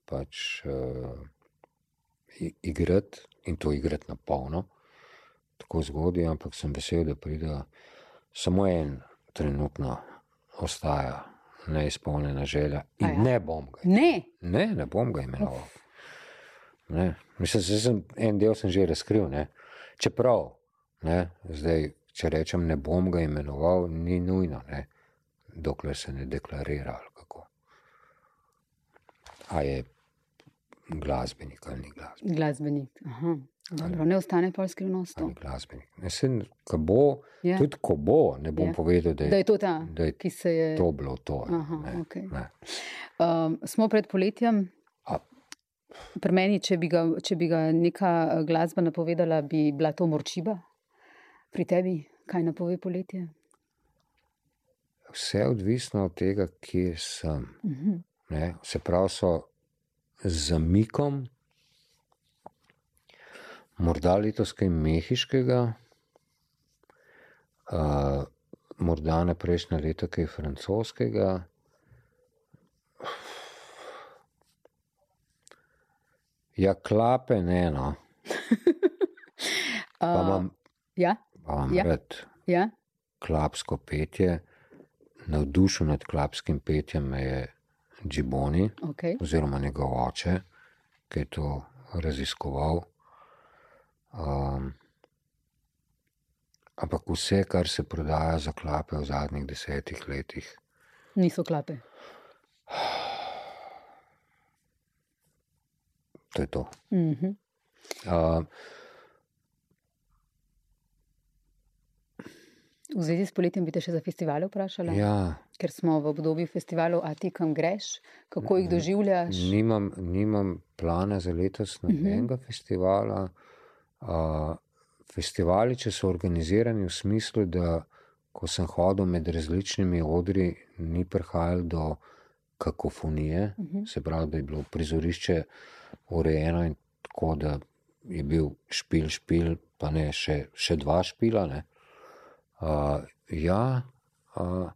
Pač uh, igrati in to igrati na polno. tako zgodaj, ampak sem vesel, da pride samo en trenutno ostaja neizpolnjena želja. In Aja. ne bom ga. Ne, Ne, ne bom ga imenoval. Ne. Mislim, da sem en del sem že razkril. Ne. Čeprav, ne, zdaj, če rečem, ne bom ga imenoval, ni nujno, ne, dokler se ne deklarira. A je glasbenik ali ni glasbenik. glasbenik. Aha. Dobro, ne ostane pa skrivnost. Glasbenik. Ne, se, ko bo, Ja. tudi ko bo, ne bom Ja. povedal, da je, Da je to ta, da je ki se je. to bilo to. Aha, ne, okej. ne. Um, smo pred poletjem. A- Pri meni, če bi, ga, če bi ga neka eh, glasba napovedala, bi bila to morčiba. Pri tebi, kaj napove poletje? Vse je odvisno od tega, kje sem. Uh -huh. Ne? Se pravi, so z zamikom, morda letos kaj mehiškega, uh, morda ne prejšnje leto kaj francoskega. Ja, klape ne, no. Pa imam, Ja, pa imam ja. rad ja. klapsko petje. Navdušen nad klapskim petjem je Džiboni, Okay. oziroma njegov oče, ki je to raziskoval. Um, ampak vse, kar se prodaja za klape v zadnjih desetih letih, Niso klape. to je to. Uh -huh. Uh, V zvezi s poletjem bi te še za festivale vprašala, ja, ker smo v obdobju festivalov, a ti kam greš, kako jih doživljaš? nimam, nimam plana za letos nobenega festivala. Festivali, če so organizirani v smislu, da ko sem hodil med različnimi odri, ni prihajalo do kakofonije, uh -huh. se pravi, da je bilo prizorišče urejeno in tako, da je bil špil, špil, pa ne še, še dva špila. Ne. Uh, ja, uh,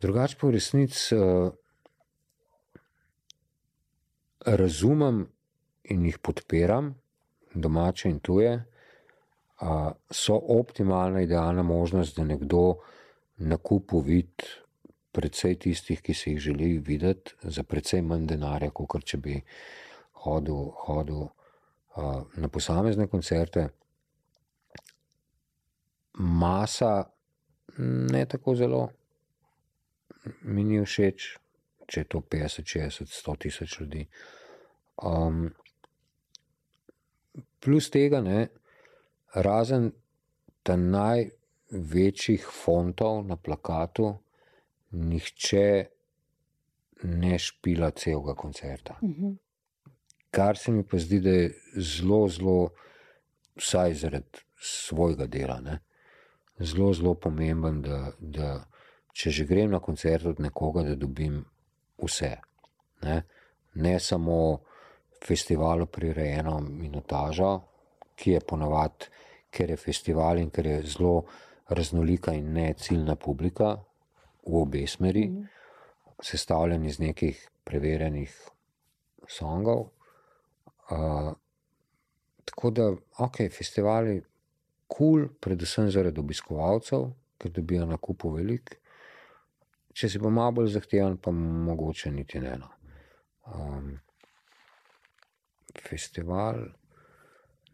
drugače pa v resnici uh, razumem in jih podpiram, domače in tuje, so optimalna, idealna možnost, da nekdo na kupu vidi predvsej tistih, ki se jih želi videti, za predvsej manj denarja, kot če bi hodil, hodil na posamezne koncerte. Masa ne tako zelo mi ni všeč, če je to 50, 60, 100 tisoč ljudi. Um, plus tega, ne, razen ta največjih fontov na plakatu, nihče ne špila celega koncerta. Uh -huh. Kar se mi pa zdi, da je zelo, zelo, vsaj zaradi svojega dela, ne, zelo, zelo pomemben, da, da če že grem na koncert od nekoga, da dobim vse. Ne, ne samo festivalu prirejeno minutažo, ki je ponavadi, ker je festival in ker je zelo raznolika in ne ciljna publika v obe smeri, mm. sestavljen iz nekih preverjenih songov. Uh, tako da, ok, festivali, kul, cool, predvsem zaradi obiskovalcev, ker dobijo na kupu velik. Če si pa malo bolj zahteven, pa mogoče niti ne. No. Um, festival,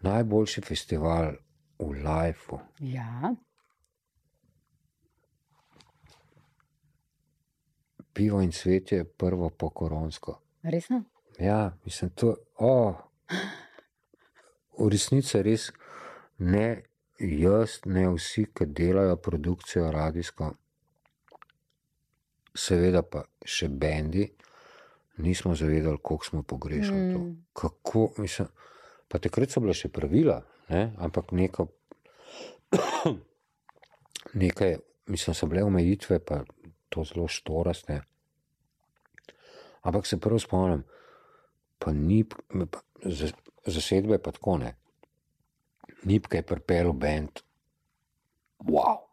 najboljši festival v Lifeu. Ja, Pivo in svet je prvo po koronsko. resno? Ja, mislim, to oh, v resnici res ne jaz, ne vsi, ki delajo produkcijo radijsko, seveda pa še bendi, nismo zavedali, koliko smo pogrešali to. Mm. Kako, mislim, pa takrat so bile še pravila, ne? ampak neko, nekaj, mislim, so bile omejitve, pa to zelo štoraste. Ampak se prvo spomnim, pa ni, pa, za- zasedbe pa tako ne. Nipka je pripel bend, wow.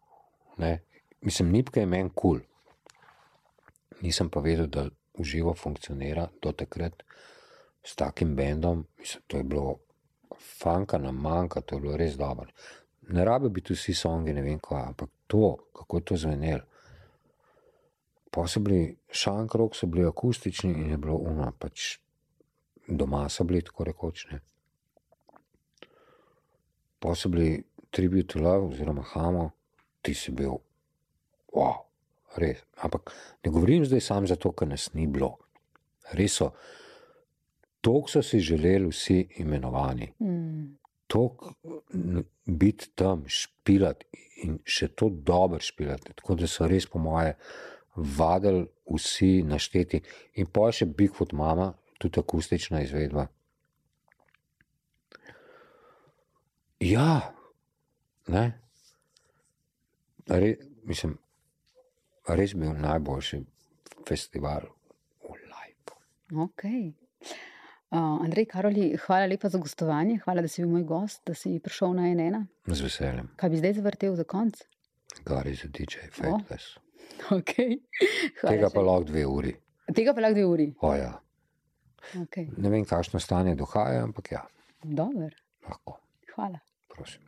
Ne? Mislim, Nipka je meni kul. Cool. Nisem pa vedel, da uživo funkcionira do takrat s takim bendom. Mislim, to je bilo fanka na manjka, to je bilo res dobro. ne rabe biti vsi songi, ne vem kva, ampak to, kako je to zvenelo. Pa so bili šankrok, so bili akustični in je bilo uno, pač doma so bili tako rekočne. Pa so bili tribute to love oziroma hamo, ti si bil, wow, res. Ampak ne govorim zdaj sam zato, ker nas ni bilo. Res so, toliko so si želeli vsi imenovani. Mm. Tok biti tam, špilati in še to dobro špilati. Tako da so res, po moje, vadili vsi našteti. In pa še Bigfoot mama, tudi akustična izvedba. Ja, ne. Re, mislim, res bil najboljši festival v Lajpu. Okay. Uh, Andrej Karoli, hvala lepa za gostovanje, hvala, da si bil moj gost, da si prišel na NN. Z veseljem. Kaj bi zdaj zavrtel za konc? Gari za DJ, Fateless. Oh. Okay. Tega pa lahko dve uri. Tega pa lahko dve uri. O, ja. Okay. Ne vem, kakšno stanje duha je, ampak ja. Dober. Lahko. Hvala. Prosim.